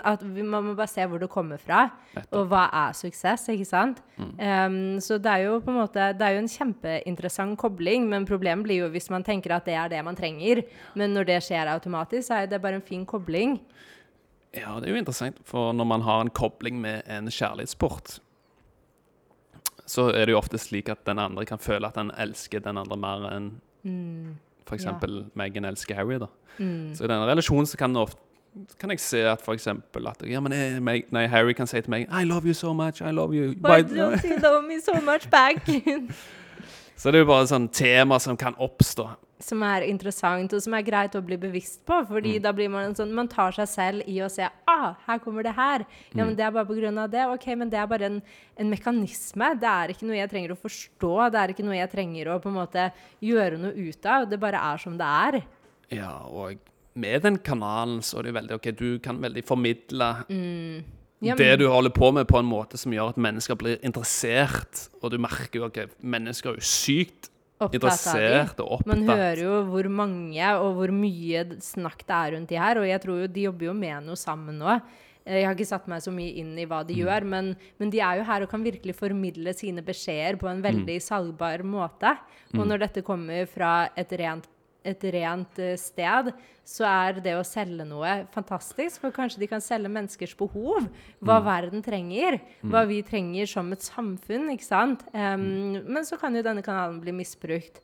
man må bare se hvor det kommer fra, Nettopp. og hva er suksess, ikke sant? Mm. Um, så det er jo på en måte, det er jo en kjempeinteressant kobling, men problemet blir jo hvis man tenker at det er det man trenger, men når det skjer automatisk, så er det bare en fin kobling. Ja, det er jo interessant, for når man har en kobling med en kjærlighetssport, så er det jo ofte slik at den andre kan føle at den elsker den andre mer enn Mm. For eksempel Megan elsker Harry. da. Mm. Så i denne relasjonen så kan, ofte, kan jeg se at for eksempel at ja, men jeg, Meg, nei, Harry kan si til meg I love you so much, I love you. Why- don't you love me so much back? [laughs] Så det er jo bare sånn tema som kan oppstå. Som er interessant, og som er greit å bli bevisst på. fordi Mm. da blir man en sånn Man tar seg selv i å se ah, her kommer det her. Ja, Mm. men det er bare på grunn av det. Ok, men det er bare en, en mekanisme. Det er ikke noe jeg trenger å forstå. Det er ikke noe jeg trenger å på en måte gjøre noe ut av. Det bare er som det er. Ja, og med den kanalen så er det veldig OK, du kan veldig formidle Ja, det du holder på med, på en måte som gjør at mennesker blir interessert. Og du merker jo at mennesker er jo sykt. Interessert og Man hører jo hvor mange og hvor mye snakk det er rundt de her, og jeg tror jo de jobber jo med noe sammen nå. Eh, Jeg har ikke satt meg så mye inn i hva de Mm. gjør, men, men de er jo her og kan virkelig formidle sine beskjeder på en Mm. veldig salgbar måte. Og når dette kommer fra et rent, et rent eh, sted, så er det å selge noe fantastisk. For kanskje de kan selge menneskers behov. Hva Mm. verden trenger. Hva vi trenger som et samfunn, ikke sant. Mm. Um, men så kan jo denne kanalen bli misbrukt.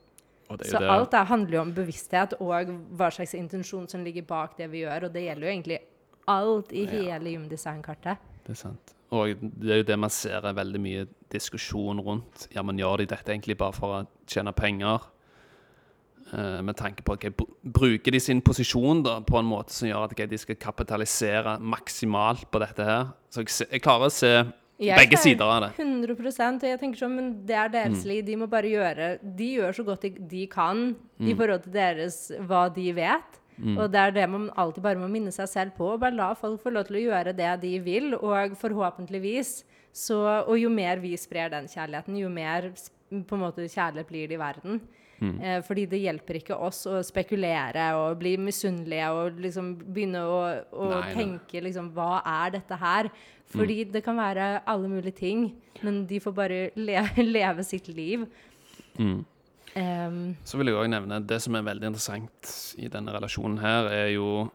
Så det. alt det handler jo om bevissthet og hva slags intensjon som ligger bak det vi gjør. Og det gjelder jo egentlig alt i hele Human Design-kartet. Det er sant. Og det er jo det man ser er veldig mye diskusjon rundt. Ja, men gjør de dette egentlig bare for å tjene penger? Eh, med tanke på at okay, bruker de sin posisjon da, på en måte som gjør at okay, de skal kapitalisere maksimalt på dette her. Så jeg, jeg klarer å se Jeg begge sider av det. 100% og jeg tenker sånn, men det er deres liv. De må bare gjøre De gjør så godt de, de mm. i forhold til deres hva de vet. Og det er det man alltid bare må minne seg selv på. Bare la folk få lov til å gjøre det de vil, og forhåpentligvis så Og jo mer vi sprer den kjærligheten, jo mer på en måte kjærlighet blir det i verden. Eh, fordi det hjelper ikke oss å spekulere og bli misunnelige og liksom begynne å, å Nei, tenke liksom Hva er dette her? Fordi det kan være alle mulige ting, men de får bare le [laughs] leve sitt liv. Mm. Um, Så vil jeg òg nevne det som er veldig interessant i denne relasjonen her, er jo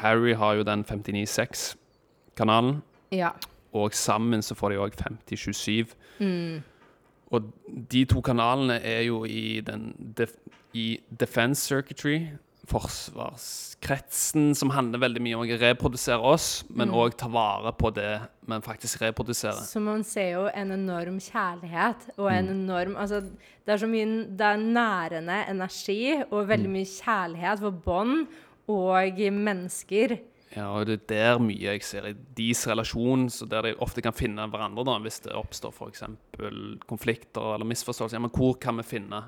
Harry har jo den 59.6-kanalen, ja. og sammen så får de òg 5027. Mm. Og de to kanalene er jo i den def, i defense circuitry, forsvarskretsen, som handler veldig mye om å reprodusere oss, men Mm. ta vare på det vi faktisk reproduserer. Så man ser jo en enorm kjærlighet og en Mm. enorm Altså, det er så mye Det er nærende energi og veldig Mm. mye kjærlighet for bånd og mennesker. Ja, og det er der mye jeg ser i deres relasjon, så der de ofte kan finne hverandre da, hvis det oppstår f.eks. konflikter eller misforståelser. Ja, men hvor kan vi finne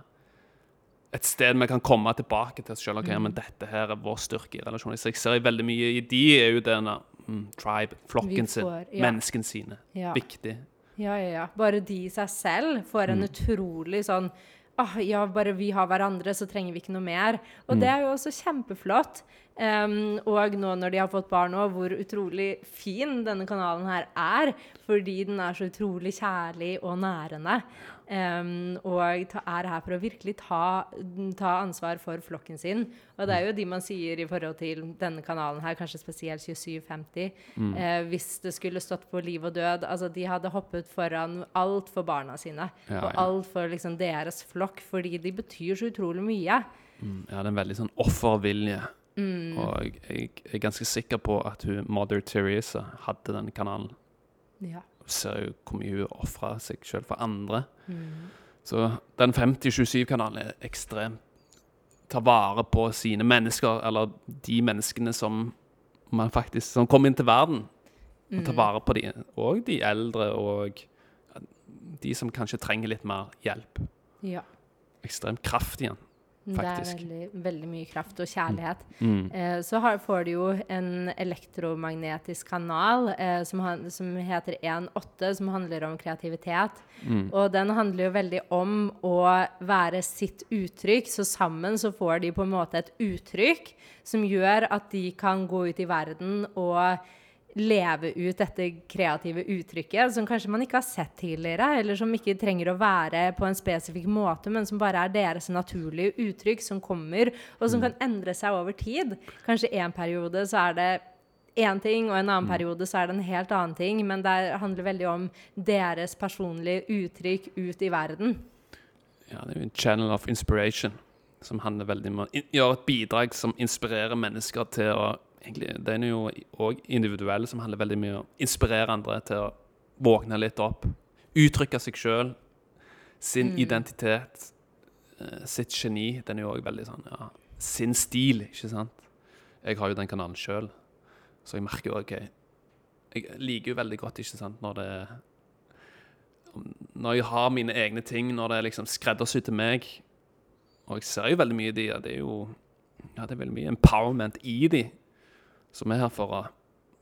et sted vi kan komme tilbake til oss selv? Ok, mm. men dette her er vår styrke i relasjonen. Så jeg ser veldig mye i de er jo denne mm, tribe, flokken flokken sin, får- ja. menneskene sine. Ja. Viktig. Ja, ja, ja. Bare de i seg selv får en utrolig sånn ah, ja, bare vi har hverandre, så trenger vi ikke noe mer. Og det er jo også kjempeflott. Em, og nå når de har fått barn òg, hvor utrolig fin denne kanalen her er. Fordi den er så utrolig kjærlig og nærende. Um, og ta, er her for å virkelig ta, ta ansvar for flokken sin. Og det er jo de man sier i forhold til denne kanalen her, kanskje spesielt 2750. Eh, hvis det skulle stått på liv og død Altså, de hadde hoppet foran alt for barna sine. Ja, og ja. alt for liksom deres flokk, fordi de betyr så utrolig mye. Mm, ja, det er en veldig sånn offervilje. Mm. Og jeg, jeg er ganske sikker på at hun, Mother Teresa hadde den kanalen. Ja. Ser jo hvor mye hun ofra seg selv for andre. Mm. Så den 5027-kanalen er ekstremt Tar vare på sine mennesker, eller de menneskene som man faktisk Som kommer inn til verden. Og ta vare på de, og de eldre, og de som kanskje trenger litt mer hjelp. ja. Ekstremt kraft igjen. Det er veldig, veldig mye kraft og kjærlighet. Mm. Eh, så har, får de jo en elektromagnetisk kanal eh, som, han, som heter 1.8, som handler om kreativitet. Mm. Og den handler jo veldig om å være sitt uttrykk, så sammen så får de på en måte et uttrykk som gjør at de kan gå ut i verden og leve ut dette kreative uttrykket som kanskje man ikke har sett tidligere, eller som ikke trenger å være på en spesifikk måte, men som bare er deres naturlige uttrykk som kommer, og som kan endre seg over tid. Kanskje en periode så er det én ting, og en annen periode så er det en helt annen ting, men det handler veldig om deres personlige uttrykk ut i verden. Ja, det er jo en channel of inspiration som handler veldig om å gjøre et bidrag som inspirerer mennesker til å egentlig, Den er jo òg individuell, som handler veldig mye om å inspirere andre til å våkne litt opp. Uttrykke seg sjøl, sin identitet, eh, sitt geni. Den er jo òg veldig sånn ja, Sin stil, ikke sant? Jeg har jo den kanalen sjøl, så jeg merker jo OK Jeg liker jo veldig godt, ikke sant, når det når jeg har mine egne ting, når det er liksom skreddersydd til meg Og jeg ser jo veldig mye i de, ja, det er jo ja, det er veldig mye empowerment i de, som er her for å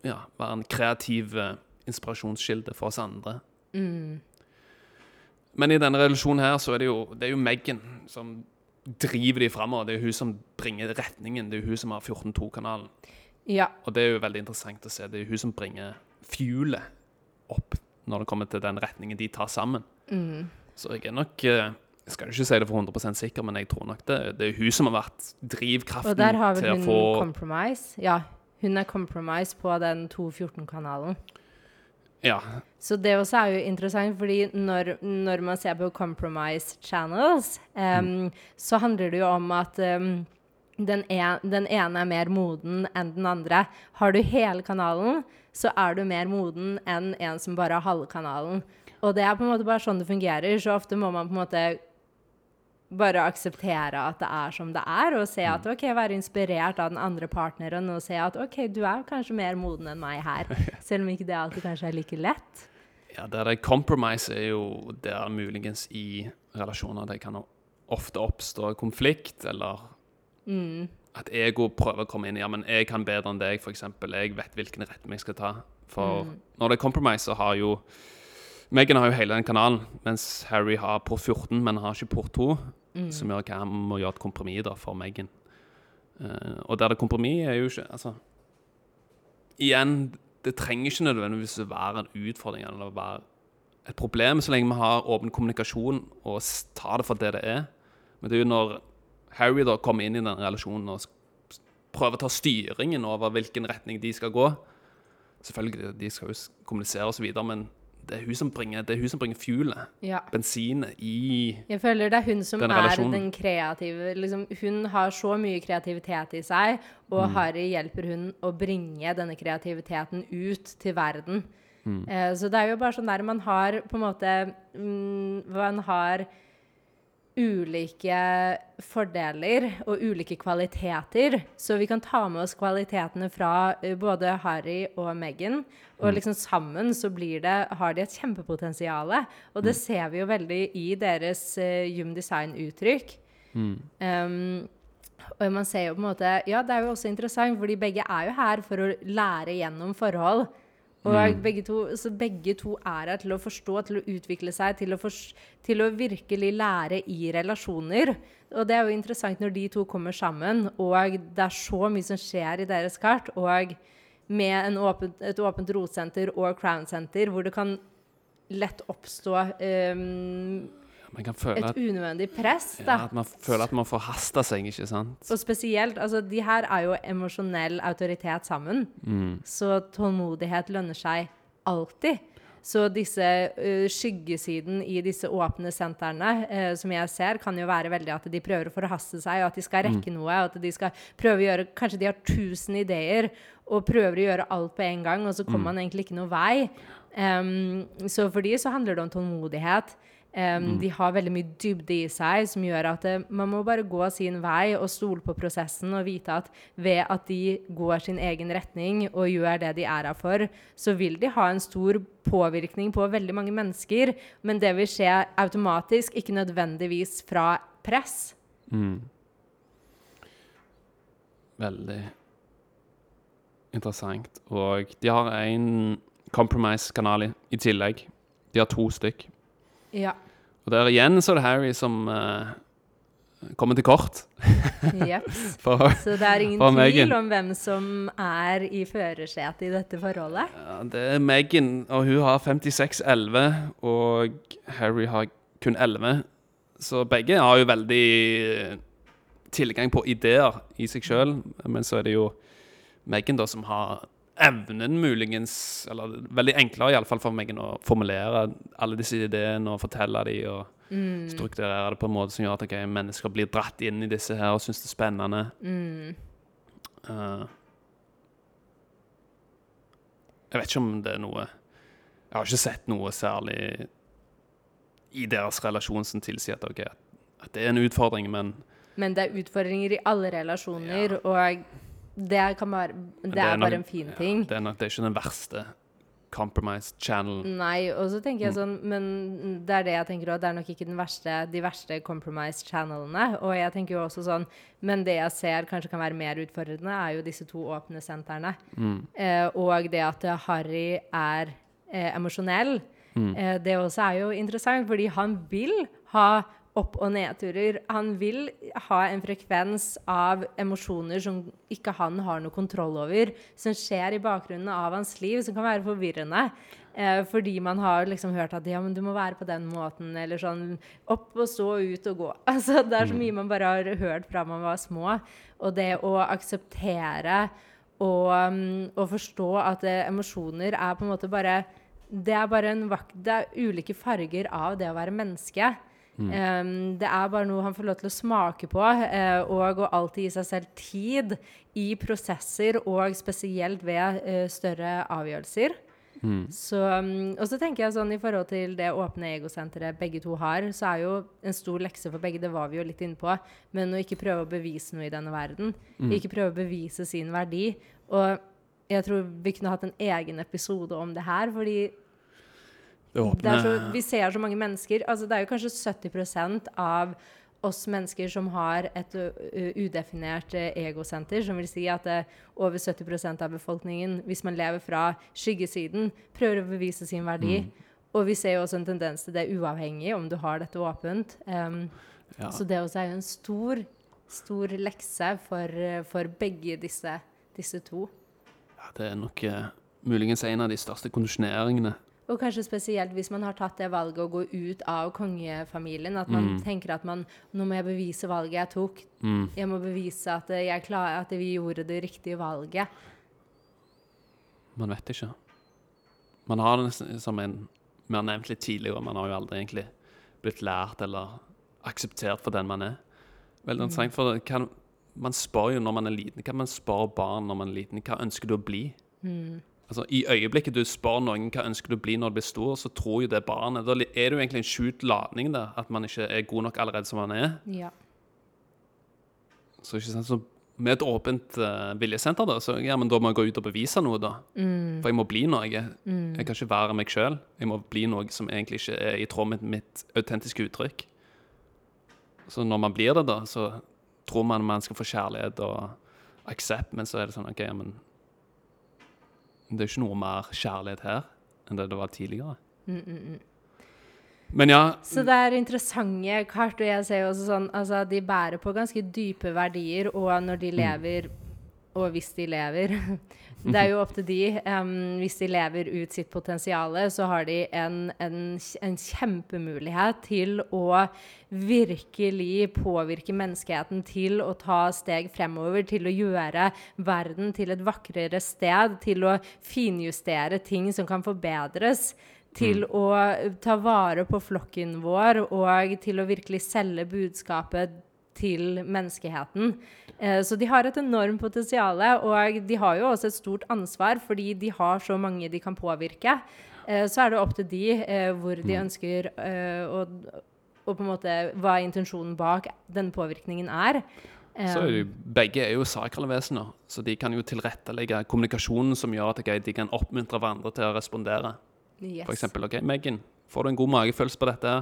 ja, være en kreativ eh, inspirasjonskilde for oss andre. Mm. Men i denne relasjonen her så er det jo, det er jo Meghan som driver de framover. Det er hun som bringer retningen. Det er hun som har 14.2-kanalen. Ja. Og det er jo veldig interessant å se. Det er hun som bringer fuelet opp når det kommer til den retningen de tar sammen. Mm. Så jeg er nok eh, Jeg skal ikke si det for 100% sikker, men jeg tror nok det, det er hun som har vært drivkraften Og der har til vel å hun få Compromise. Ja, hun er compromised på den 214-kanalen. Ja. Så det også er jo interessant, fordi når, når man ser på compromise channels, em, så handler det jo om at um, den, en, den ene er mer moden enn den andre. Har du hele kanalen, så er du mer moden enn en som bare har halve kanalen. Og det er på en måte bare sånn det fungerer. Så ofte må man på en måte bare akseptere at det er som det er, og se at ok, være inspirert av den andre partneren og se at ok, du er kanskje mer moden enn meg her. [laughs] Selv om ikke det alltid kanskje er like lett. ja der det compromise, er jo der muligens i relasjoner det kan ofte oppstå konflikt, eller Mm. at ego prøver å komme inn. i Ja, men jeg kan bedre enn deg, f.eks. Jeg vet hvilken retning jeg skal ta. For Mm. når det er compromise, så har jo Megan har jo hele den kanalen, mens Harry har port 14, men har ikke port 2. Som gjør at han må gjøre et kompromiss da, for Megan. Uh, og der det kompromiss er jo ikke Altså Igjen, det trenger ikke nødvendigvis å være en utfordring eller være et problem så lenge vi har åpen kommunikasjon og tar det for det det er. Men det er jo når Harry da kommer inn i den relasjonen og prøver å ta styringen over hvilken retning de skal gå Selvfølgelig, de skal jo kommunisere videre, men det er hun som bringer, det fuelet, Ja. bensinet, i Jeg føler det er hun som Den er den kreative liksom, Hun har så mye kreativitet i seg, og Mm. Harry hjelper hun å bringe denne kreativiteten ut til verden. Mm. Eh, så det er jo bare sånn der man har på en måte mm, Man har ulike fordeler og ulike kvaliteter. Så vi kan ta med oss kvalitetene fra eh, både Harry og Meghan. Og liksom sammen så blir det, har de et kjempepotensial. Og det ser vi jo veldig i deres uh, Human Design-uttrykk. Um, og man ser jo på en måte Ja, det er jo også interessant, fordi begge er jo her for å lære gjennom forhold. Og begge, to, så begge to er her til å forstå, til å utvikle seg, til å, for, til å virkelig lære i relasjoner. Og det er jo interessant når de to kommer sammen, og det er så mye som skjer i deres kart. Og med en åpent, et åpent rotsenter og crown center, hvor det kan lett oppstå um, Man kan føle et unødvendig press. da. ja, at man føler at man forhaster seg, ikke sant? Og spesielt, altså de her er jo emosjonell autoritet sammen. Så tålmodighet lønner seg alltid. Så disse uh, skyggesiden i disse åpne sentrene, uh, som jeg ser, kan jo være veldig at de prøver å forhaste seg, og at de skal rekke noe, og at de skal prøve å gjøre Kanskje de har tusen ideer og prøver å gjøre alt på en gang, og så kommer man egentlig ikke noe vei. Um, så for de så handler det om tålmodighet. Em, De har veldig mye dybde i seg som gjør at det, man må bare gå sin vei og stole på prosessen og vite at ved at de går sin egen retning og gjør det de er her for, så vil de ha en stor påvirkning på veldig mange mennesker, men det vil skje automatisk, ikke nødvendigvis fra press. Veldig interessant. Og de har en compromise-kanal i tillegg. De har to stykk. Ja. Og der igjen så er det Harry som uh, kommer til kort. Jeps. [laughs] Så det er ingen Meghan. tvil om hvem som er i førersetet i dette forholdet. ja, det er Megan, og hun har 56-11, og Harry har kun 11. Så begge har jo veldig eh, tilgang på ideer i seg sjøl, men så er det jo Megan da som har evnen muligens Eller veldig enklere iallfall for Megan å formulere alle disse ideene og fortelle dem og strukturere det på en måte som gjør at ok, mennesker blir dratt inn i disse her og syns det er spennende. Eh, jeg vet ikke om det er noe Jeg har ikke sett noe særlig i deres relasjon som tilsier at, ok, at det er en utfordring, men Men det er utfordringer i alle relasjoner, og det, kan bare, det, er, nok- bare en fin ting. Ja, det, er nok, det er ikke den verste compromise channel. Nei, og så tenker Mm. jeg sånn Men det er det jeg tenker også, det er nok ikke den verste, de verste compromise channelene. Og jeg tenker jo også sånn Men det jeg ser kanskje kan være mer utfordrende, er jo disse to åpne sentrene. Mm. Eh, og det at Harry er eh, emosjonell. Mm. Eh, det også er jo interessant, fordi han vil ha opp- og nedturer. Han vil ha en frekvens av emosjoner som ikke han har noe kontroll over, som skjer i bakgrunnen av hans liv, som kan være forvirrende. Eh, fordi man har liksom hørt at ja, men du må være på den måten, eller sånn opp og stå, ut og gå. [laughs] Altså, det er så mye man bare har hørt fra man var små. Og det å akseptere og, og forstå at eh, emosjoner er på en måte bare det er bare en vakt, det er ulike farger av det å være menneske. Um, det er bare noe han får lov til å smake på, uh, og å alltid gi seg selv tid i prosesser, og spesielt ved uh, større avgjørelser. Så, um, og så tenker jeg sånn i forhold til det åpne egosenteret begge to har, så er jo en stor lekse for begge, det var vi jo litt inne på, men å ikke prøve å bevise noe i denne verden. Ikke prøve å bevise sin verdi. Og jeg tror vi kunne hatt en egen episode om det her, fordi så, vi ser så mange mennesker. Altså, det er jo kanskje 70% av oss mennesker som har et udefinert egosenter, som vil si at over 70% av befolkningen, hvis man lever fra skyggesiden, prøver å bevise sin verdi. Og vi ser jo også en tendens til det uavhengig om du har dette åpent. Um, ja. Så det også er jo en stor, stor lekse for, for begge disse, disse, to. Ja, det er nok uh, muligens en av de største kondisjoneringene. Og kanskje spesielt hvis man har tatt det valget å gå ut av kongefamilien. At man mm. tenker at man Nå må jeg bevise valget jeg tok. Mm. Jeg må bevise at, jeg klar, at vi gjorde det riktige valget. Man vet ikke. Man har det som en Vi har nevnt litt tidligere, man har jo aldri egentlig blitt lært eller akseptert for den man er. Veldig interessant, for kan, Man spør jo når man er liten. Kan man spørre barn når man er liten? Hva ønsker du å bli? Mm. Altså, I øyeblikket du spør noen hva ønsker du å bli når du blir stor, så tror jo det barnet Da er det jo egentlig en skjult ladning der, at man ikke er god nok allerede som man er. Ja. Så ikke sant, så med et åpent uh, viljesenter, da, så ja, men da må jeg gå ut og bevise noe, da. Mm. For jeg må bli noe. Jeg, mm. jeg kan ikke være meg sjøl. Jeg må bli noe som egentlig ikke er i tråd med mitt autentiske uttrykk. Så når man blir det, da, så tror man man skal få kjærlighet og aksept, men så er det sånn OK, ja, men Det er ikke noe mer kjærlighet her enn det det var tidligere. Mm, mm, mm. Men ja Så det er interessante kart. Og jeg ser jo også sånn altså de bærer på ganske dype verdier, og når de mm. lever og hvis de lever [laughs] Det er jo opp til de. Um, hvis de lever ut sitt potensial, så har de en, en, en, kjempemulighet til å virkelig påvirke menneskeheten til å ta steg fremover, til å gjøre verden til et vakrere sted, til å finjustere ting som kan forbedres til mm. å ta vare på flokken vår og til å virkelig selge budskapet til menneskeheten. Eh, så de har et enormt potensial, og de har jo også et stort ansvar fordi de har så mange de kan påvirke. Eh, så er det opp til de eh, hvor de mm. ønsker å og på en måte hva intensjonen bak denne påvirkningen er. Så er de, begge er jo sakrale vesener, så de kan jo tilrettelegge kommunikasjonen som gjør at de kan oppmuntre hverandre til å respondere. Yes. For eksempel, OK, Megan, får du en god magefølelse på dette?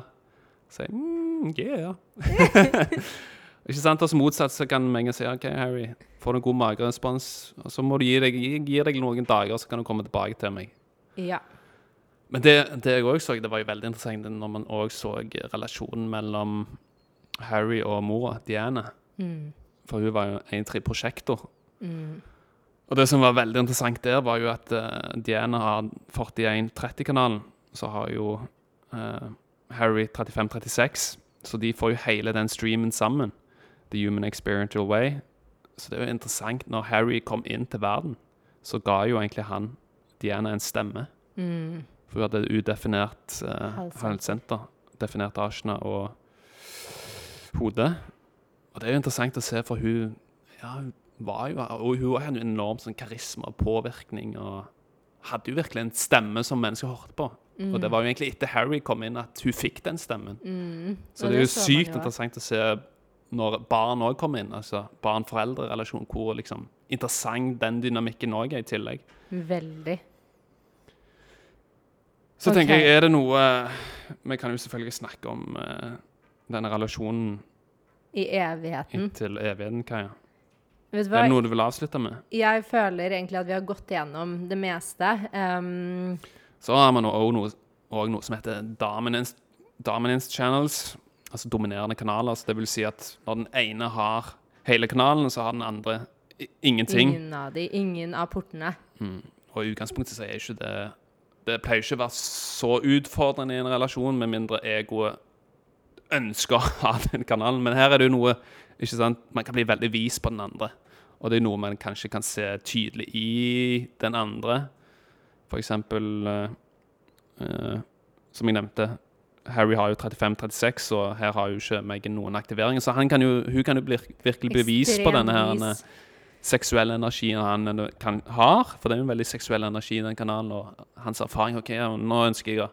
Si mm, yeah. [laughs] [laughs] ikke sant? Og så motsatt så kan Megan si OK, Harry, får du en god magerespons, og så må du gi deg, gi, deg noen dager, så kan du komme tilbake til meg. Ja. Men det, det jeg òg så, det var jo veldig interessant når man òg så relasjonen mellom Harry og mora, Diana. Mm. For hun var jo en tre prosjektor. Mm. Og det som var veldig interessant der, var jo at uh, Diana har 4130-kanalen. Så har jo uh, Harry 3536. Så de får jo hele den streamen sammen. The Human Experiential Way. Så det er jo interessant. Når Harry kom inn til verden, så ga jo egentlig han Diana en stemme. Mm. For hun hadde udefinert uh, halssenter. Definert asjene og hodet. Og det er jo interessant å se, for hun ja, hun var jo Og hun hadde en enorm sånn karisma og påvirkning. og hadde jo virkelig en stemme som mennesker hørte på. Mm. Og det var jo egentlig etter Harry kom inn at hun fikk den stemmen. Mm. Så det, det er jo sykt interessant å se når barn òg kommer inn. altså Barn-foreldre-relasjon, hvor liksom interessant den dynamikken òg er i tillegg. Veldig. Så okay. tenker jeg, er det noe Vi kan jo selvfølgelig snakke om uh, denne relasjonen I evigheten. Inntil evigheten, Kaja. Er det noe du vil avslutte med? Jeg føler egentlig at vi har gått gjennom det meste. Um, så har man òg noe, noe, som heter dominance, dominance, channels, altså dominerende kanaler. Så det vil si at når den ene har hele kanalen, så har den andre ingenting. Ingen av de, ingen av portene. Mm. Og i utgangspunktet så er ikke det Det pleier ikke å være så utfordrende i en relasjon, med mindre egoet ønsker å ha den kanalen. Men her er det jo noe ikke sant? Man kan bli veldig vis på den andre. Og det er noe man kanskje kan se tydelig i den andre. For eksempel uh, uh, Som jeg nevnte, Harry har jo 35-36, og her har jo ikke Megan noen aktiveringer. Så kan jo, hun kan jo bli, virkelig bevise på denne her, seksuelle energien han kan, har. For det er jo en veldig seksuell energi i den kanalen, og hans erfaring. OK, nå ønsker jeg å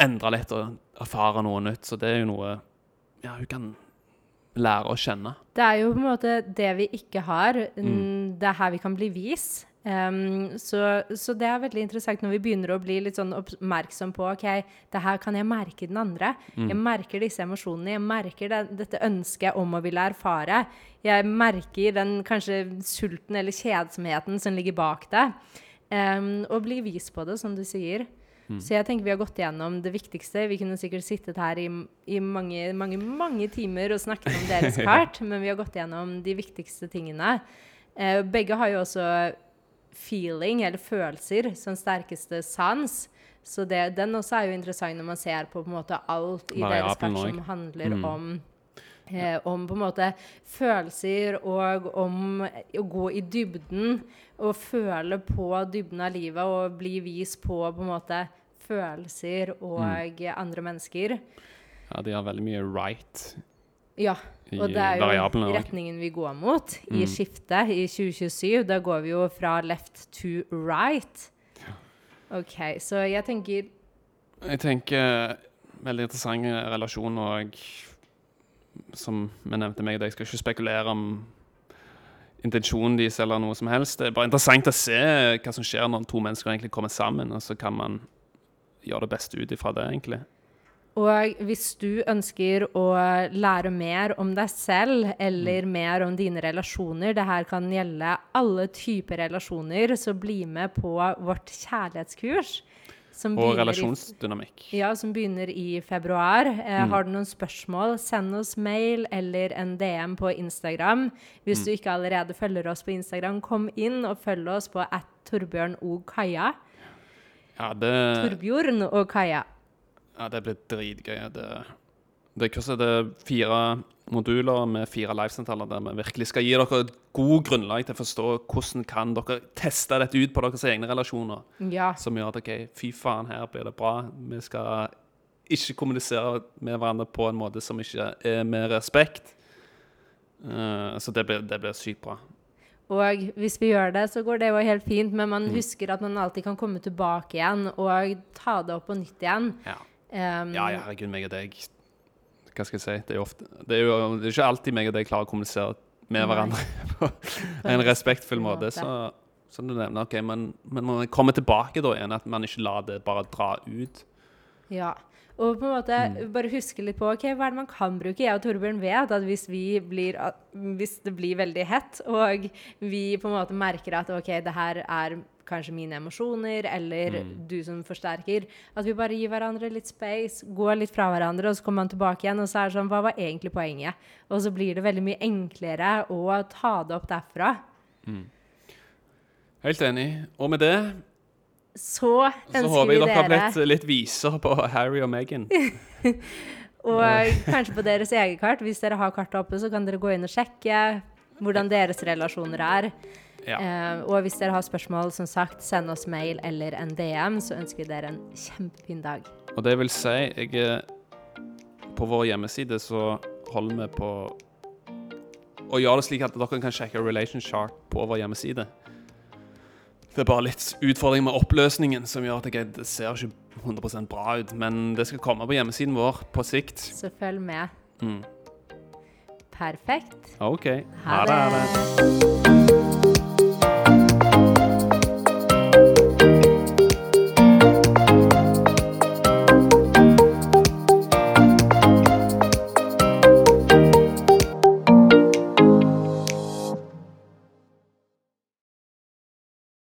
endre litt og erfare noe nytt. Så det er jo noe ja, hun kan lære å kjenne. Det er jo på en måte det vi ikke har. Mm. Det er her vi kan bli vis. Um, så, så, det er veldig interessant når vi begynner å bli litt sånn oppmerksom på ok, det her kan jeg merke den andre. Mm. Jeg merker disse emosjonene. Jeg merker det, dette ønsket om å ville erfare. Jeg merker den kanskje sulten eller kjedsomheten som ligger bak det. Um, og bli vis på det, som du sier. Så jeg tenker vi har gått igjennom det viktigste. Vi kunne sikkert sittet her i, i mange, mange, mange timer og snakket om [laughs] deres kart, men vi har gått igjennom de viktigste tingene. Uh, begge har jo også feeling, eller følelser, som sterkeste sans. Så det, den også er jo interessant når man ser på, på en måte alt i deres kart som handler mm. om Eh, om på en måte følelser og om å gå i dybden og føle på dybden av livet og bli vist på på en måte følelser og mm. andre mennesker. Ja, de har veldig mye right. Ja, og det er jo retningen vi går mot mm. i skiftet i 2027. Da går vi jo fra left to right. OK, så jeg tenker Jeg tenker veldig interessant relasjon og som vi nevnte meg, jeg skal ikke spekulere om intensjonen deres eller noe som helst. Det er bare interessant å se hva som skjer når to mennesker egentlig kommer sammen, og så kan man gjøre det beste ut ifra det, egentlig. Og hvis du ønsker å lære mer om deg selv eller mm. mer om dine relasjoner, det her kan gjelde alle typer relasjoner, så bli med på vårt kjærlighetskurs og relasjonsdynamikk. I, ja, som begynner i februar. Eh, mm. Har du noen spørsmål, send oss mail eller en DM på Instagram. Hvis mm. du ikke allerede følger oss på Instagram, kom inn og følg oss på at Torbjørn og Kaja. Ja, det Torbjørn og Kaja. Ja, det blir dritgøy. Det, det kurset det er fire moduler med fire livesentraler der vi virkelig skal gi dere et god grunnlag til å forstå hvordan kan dere teste dette ut på deres egne relasjoner. Ja. Som gjør at OK, fy faen, her blir det bra. Vi skal ikke kommunisere med hverandre på en måte som ikke er med respekt. Uh, så det blir, det blir, sykt bra. Og hvis vi gjør det, så går det jo helt fint, men man mm. husker at man alltid kan komme tilbake igjen og ta det opp på nytt igjen. Ja, um, ja herregud, meg og deg hva skal jeg si Det er jo, ofte, det er jo det er ikke alltid meg og deg klarer å kommunisere med hverandre [laughs] på en respektfull måte. Så, som du nevner, ok, men, men man kommer tilbake da igjen, at man ikke lar det bare dra ut. Ja. Og på en måte mm. bare huske litt på ok, hva er det man kan bruke. Jeg og Torbjørn vet at hvis, vi blir, hvis det blir veldig hett, og vi på en måte merker at ok, det her er kanskje mine emosjoner, eller mm. du som forsterker. At vi bare gir hverandre litt space, går litt fra hverandre, og så kommer man tilbake igjen, og så er det sånn Hva var egentlig poenget? Og så blir det veldig mye enklere å ta det opp derfra. Mm. Helt enig. Og med det så ønsker vi dere så håper jeg dere har blitt litt viser på Harry og Meghan. [laughs] og kanskje på deres eget kart. Hvis dere har kartet oppe, så kan dere gå inn og sjekke hvordan deres relasjoner er. Ja. Eh, og hvis dere har spørsmål, som sagt, send oss mail eller en DM, så ønsker vi dere en kjempefin dag. Og det vil si, jeg På vår hjemmeside så holder vi på å gjøre det slik at dere kan sjekke Relation Chart på vår hjemmeside. Det er bare litt utfordring med oppløsningen som gjør at jeg, det ser ikke 100 bra ut. Men det skal komme på hjemmesiden vår på sikt. Så følg med. Mm. Perfekt. OK. Ha det. Ha det.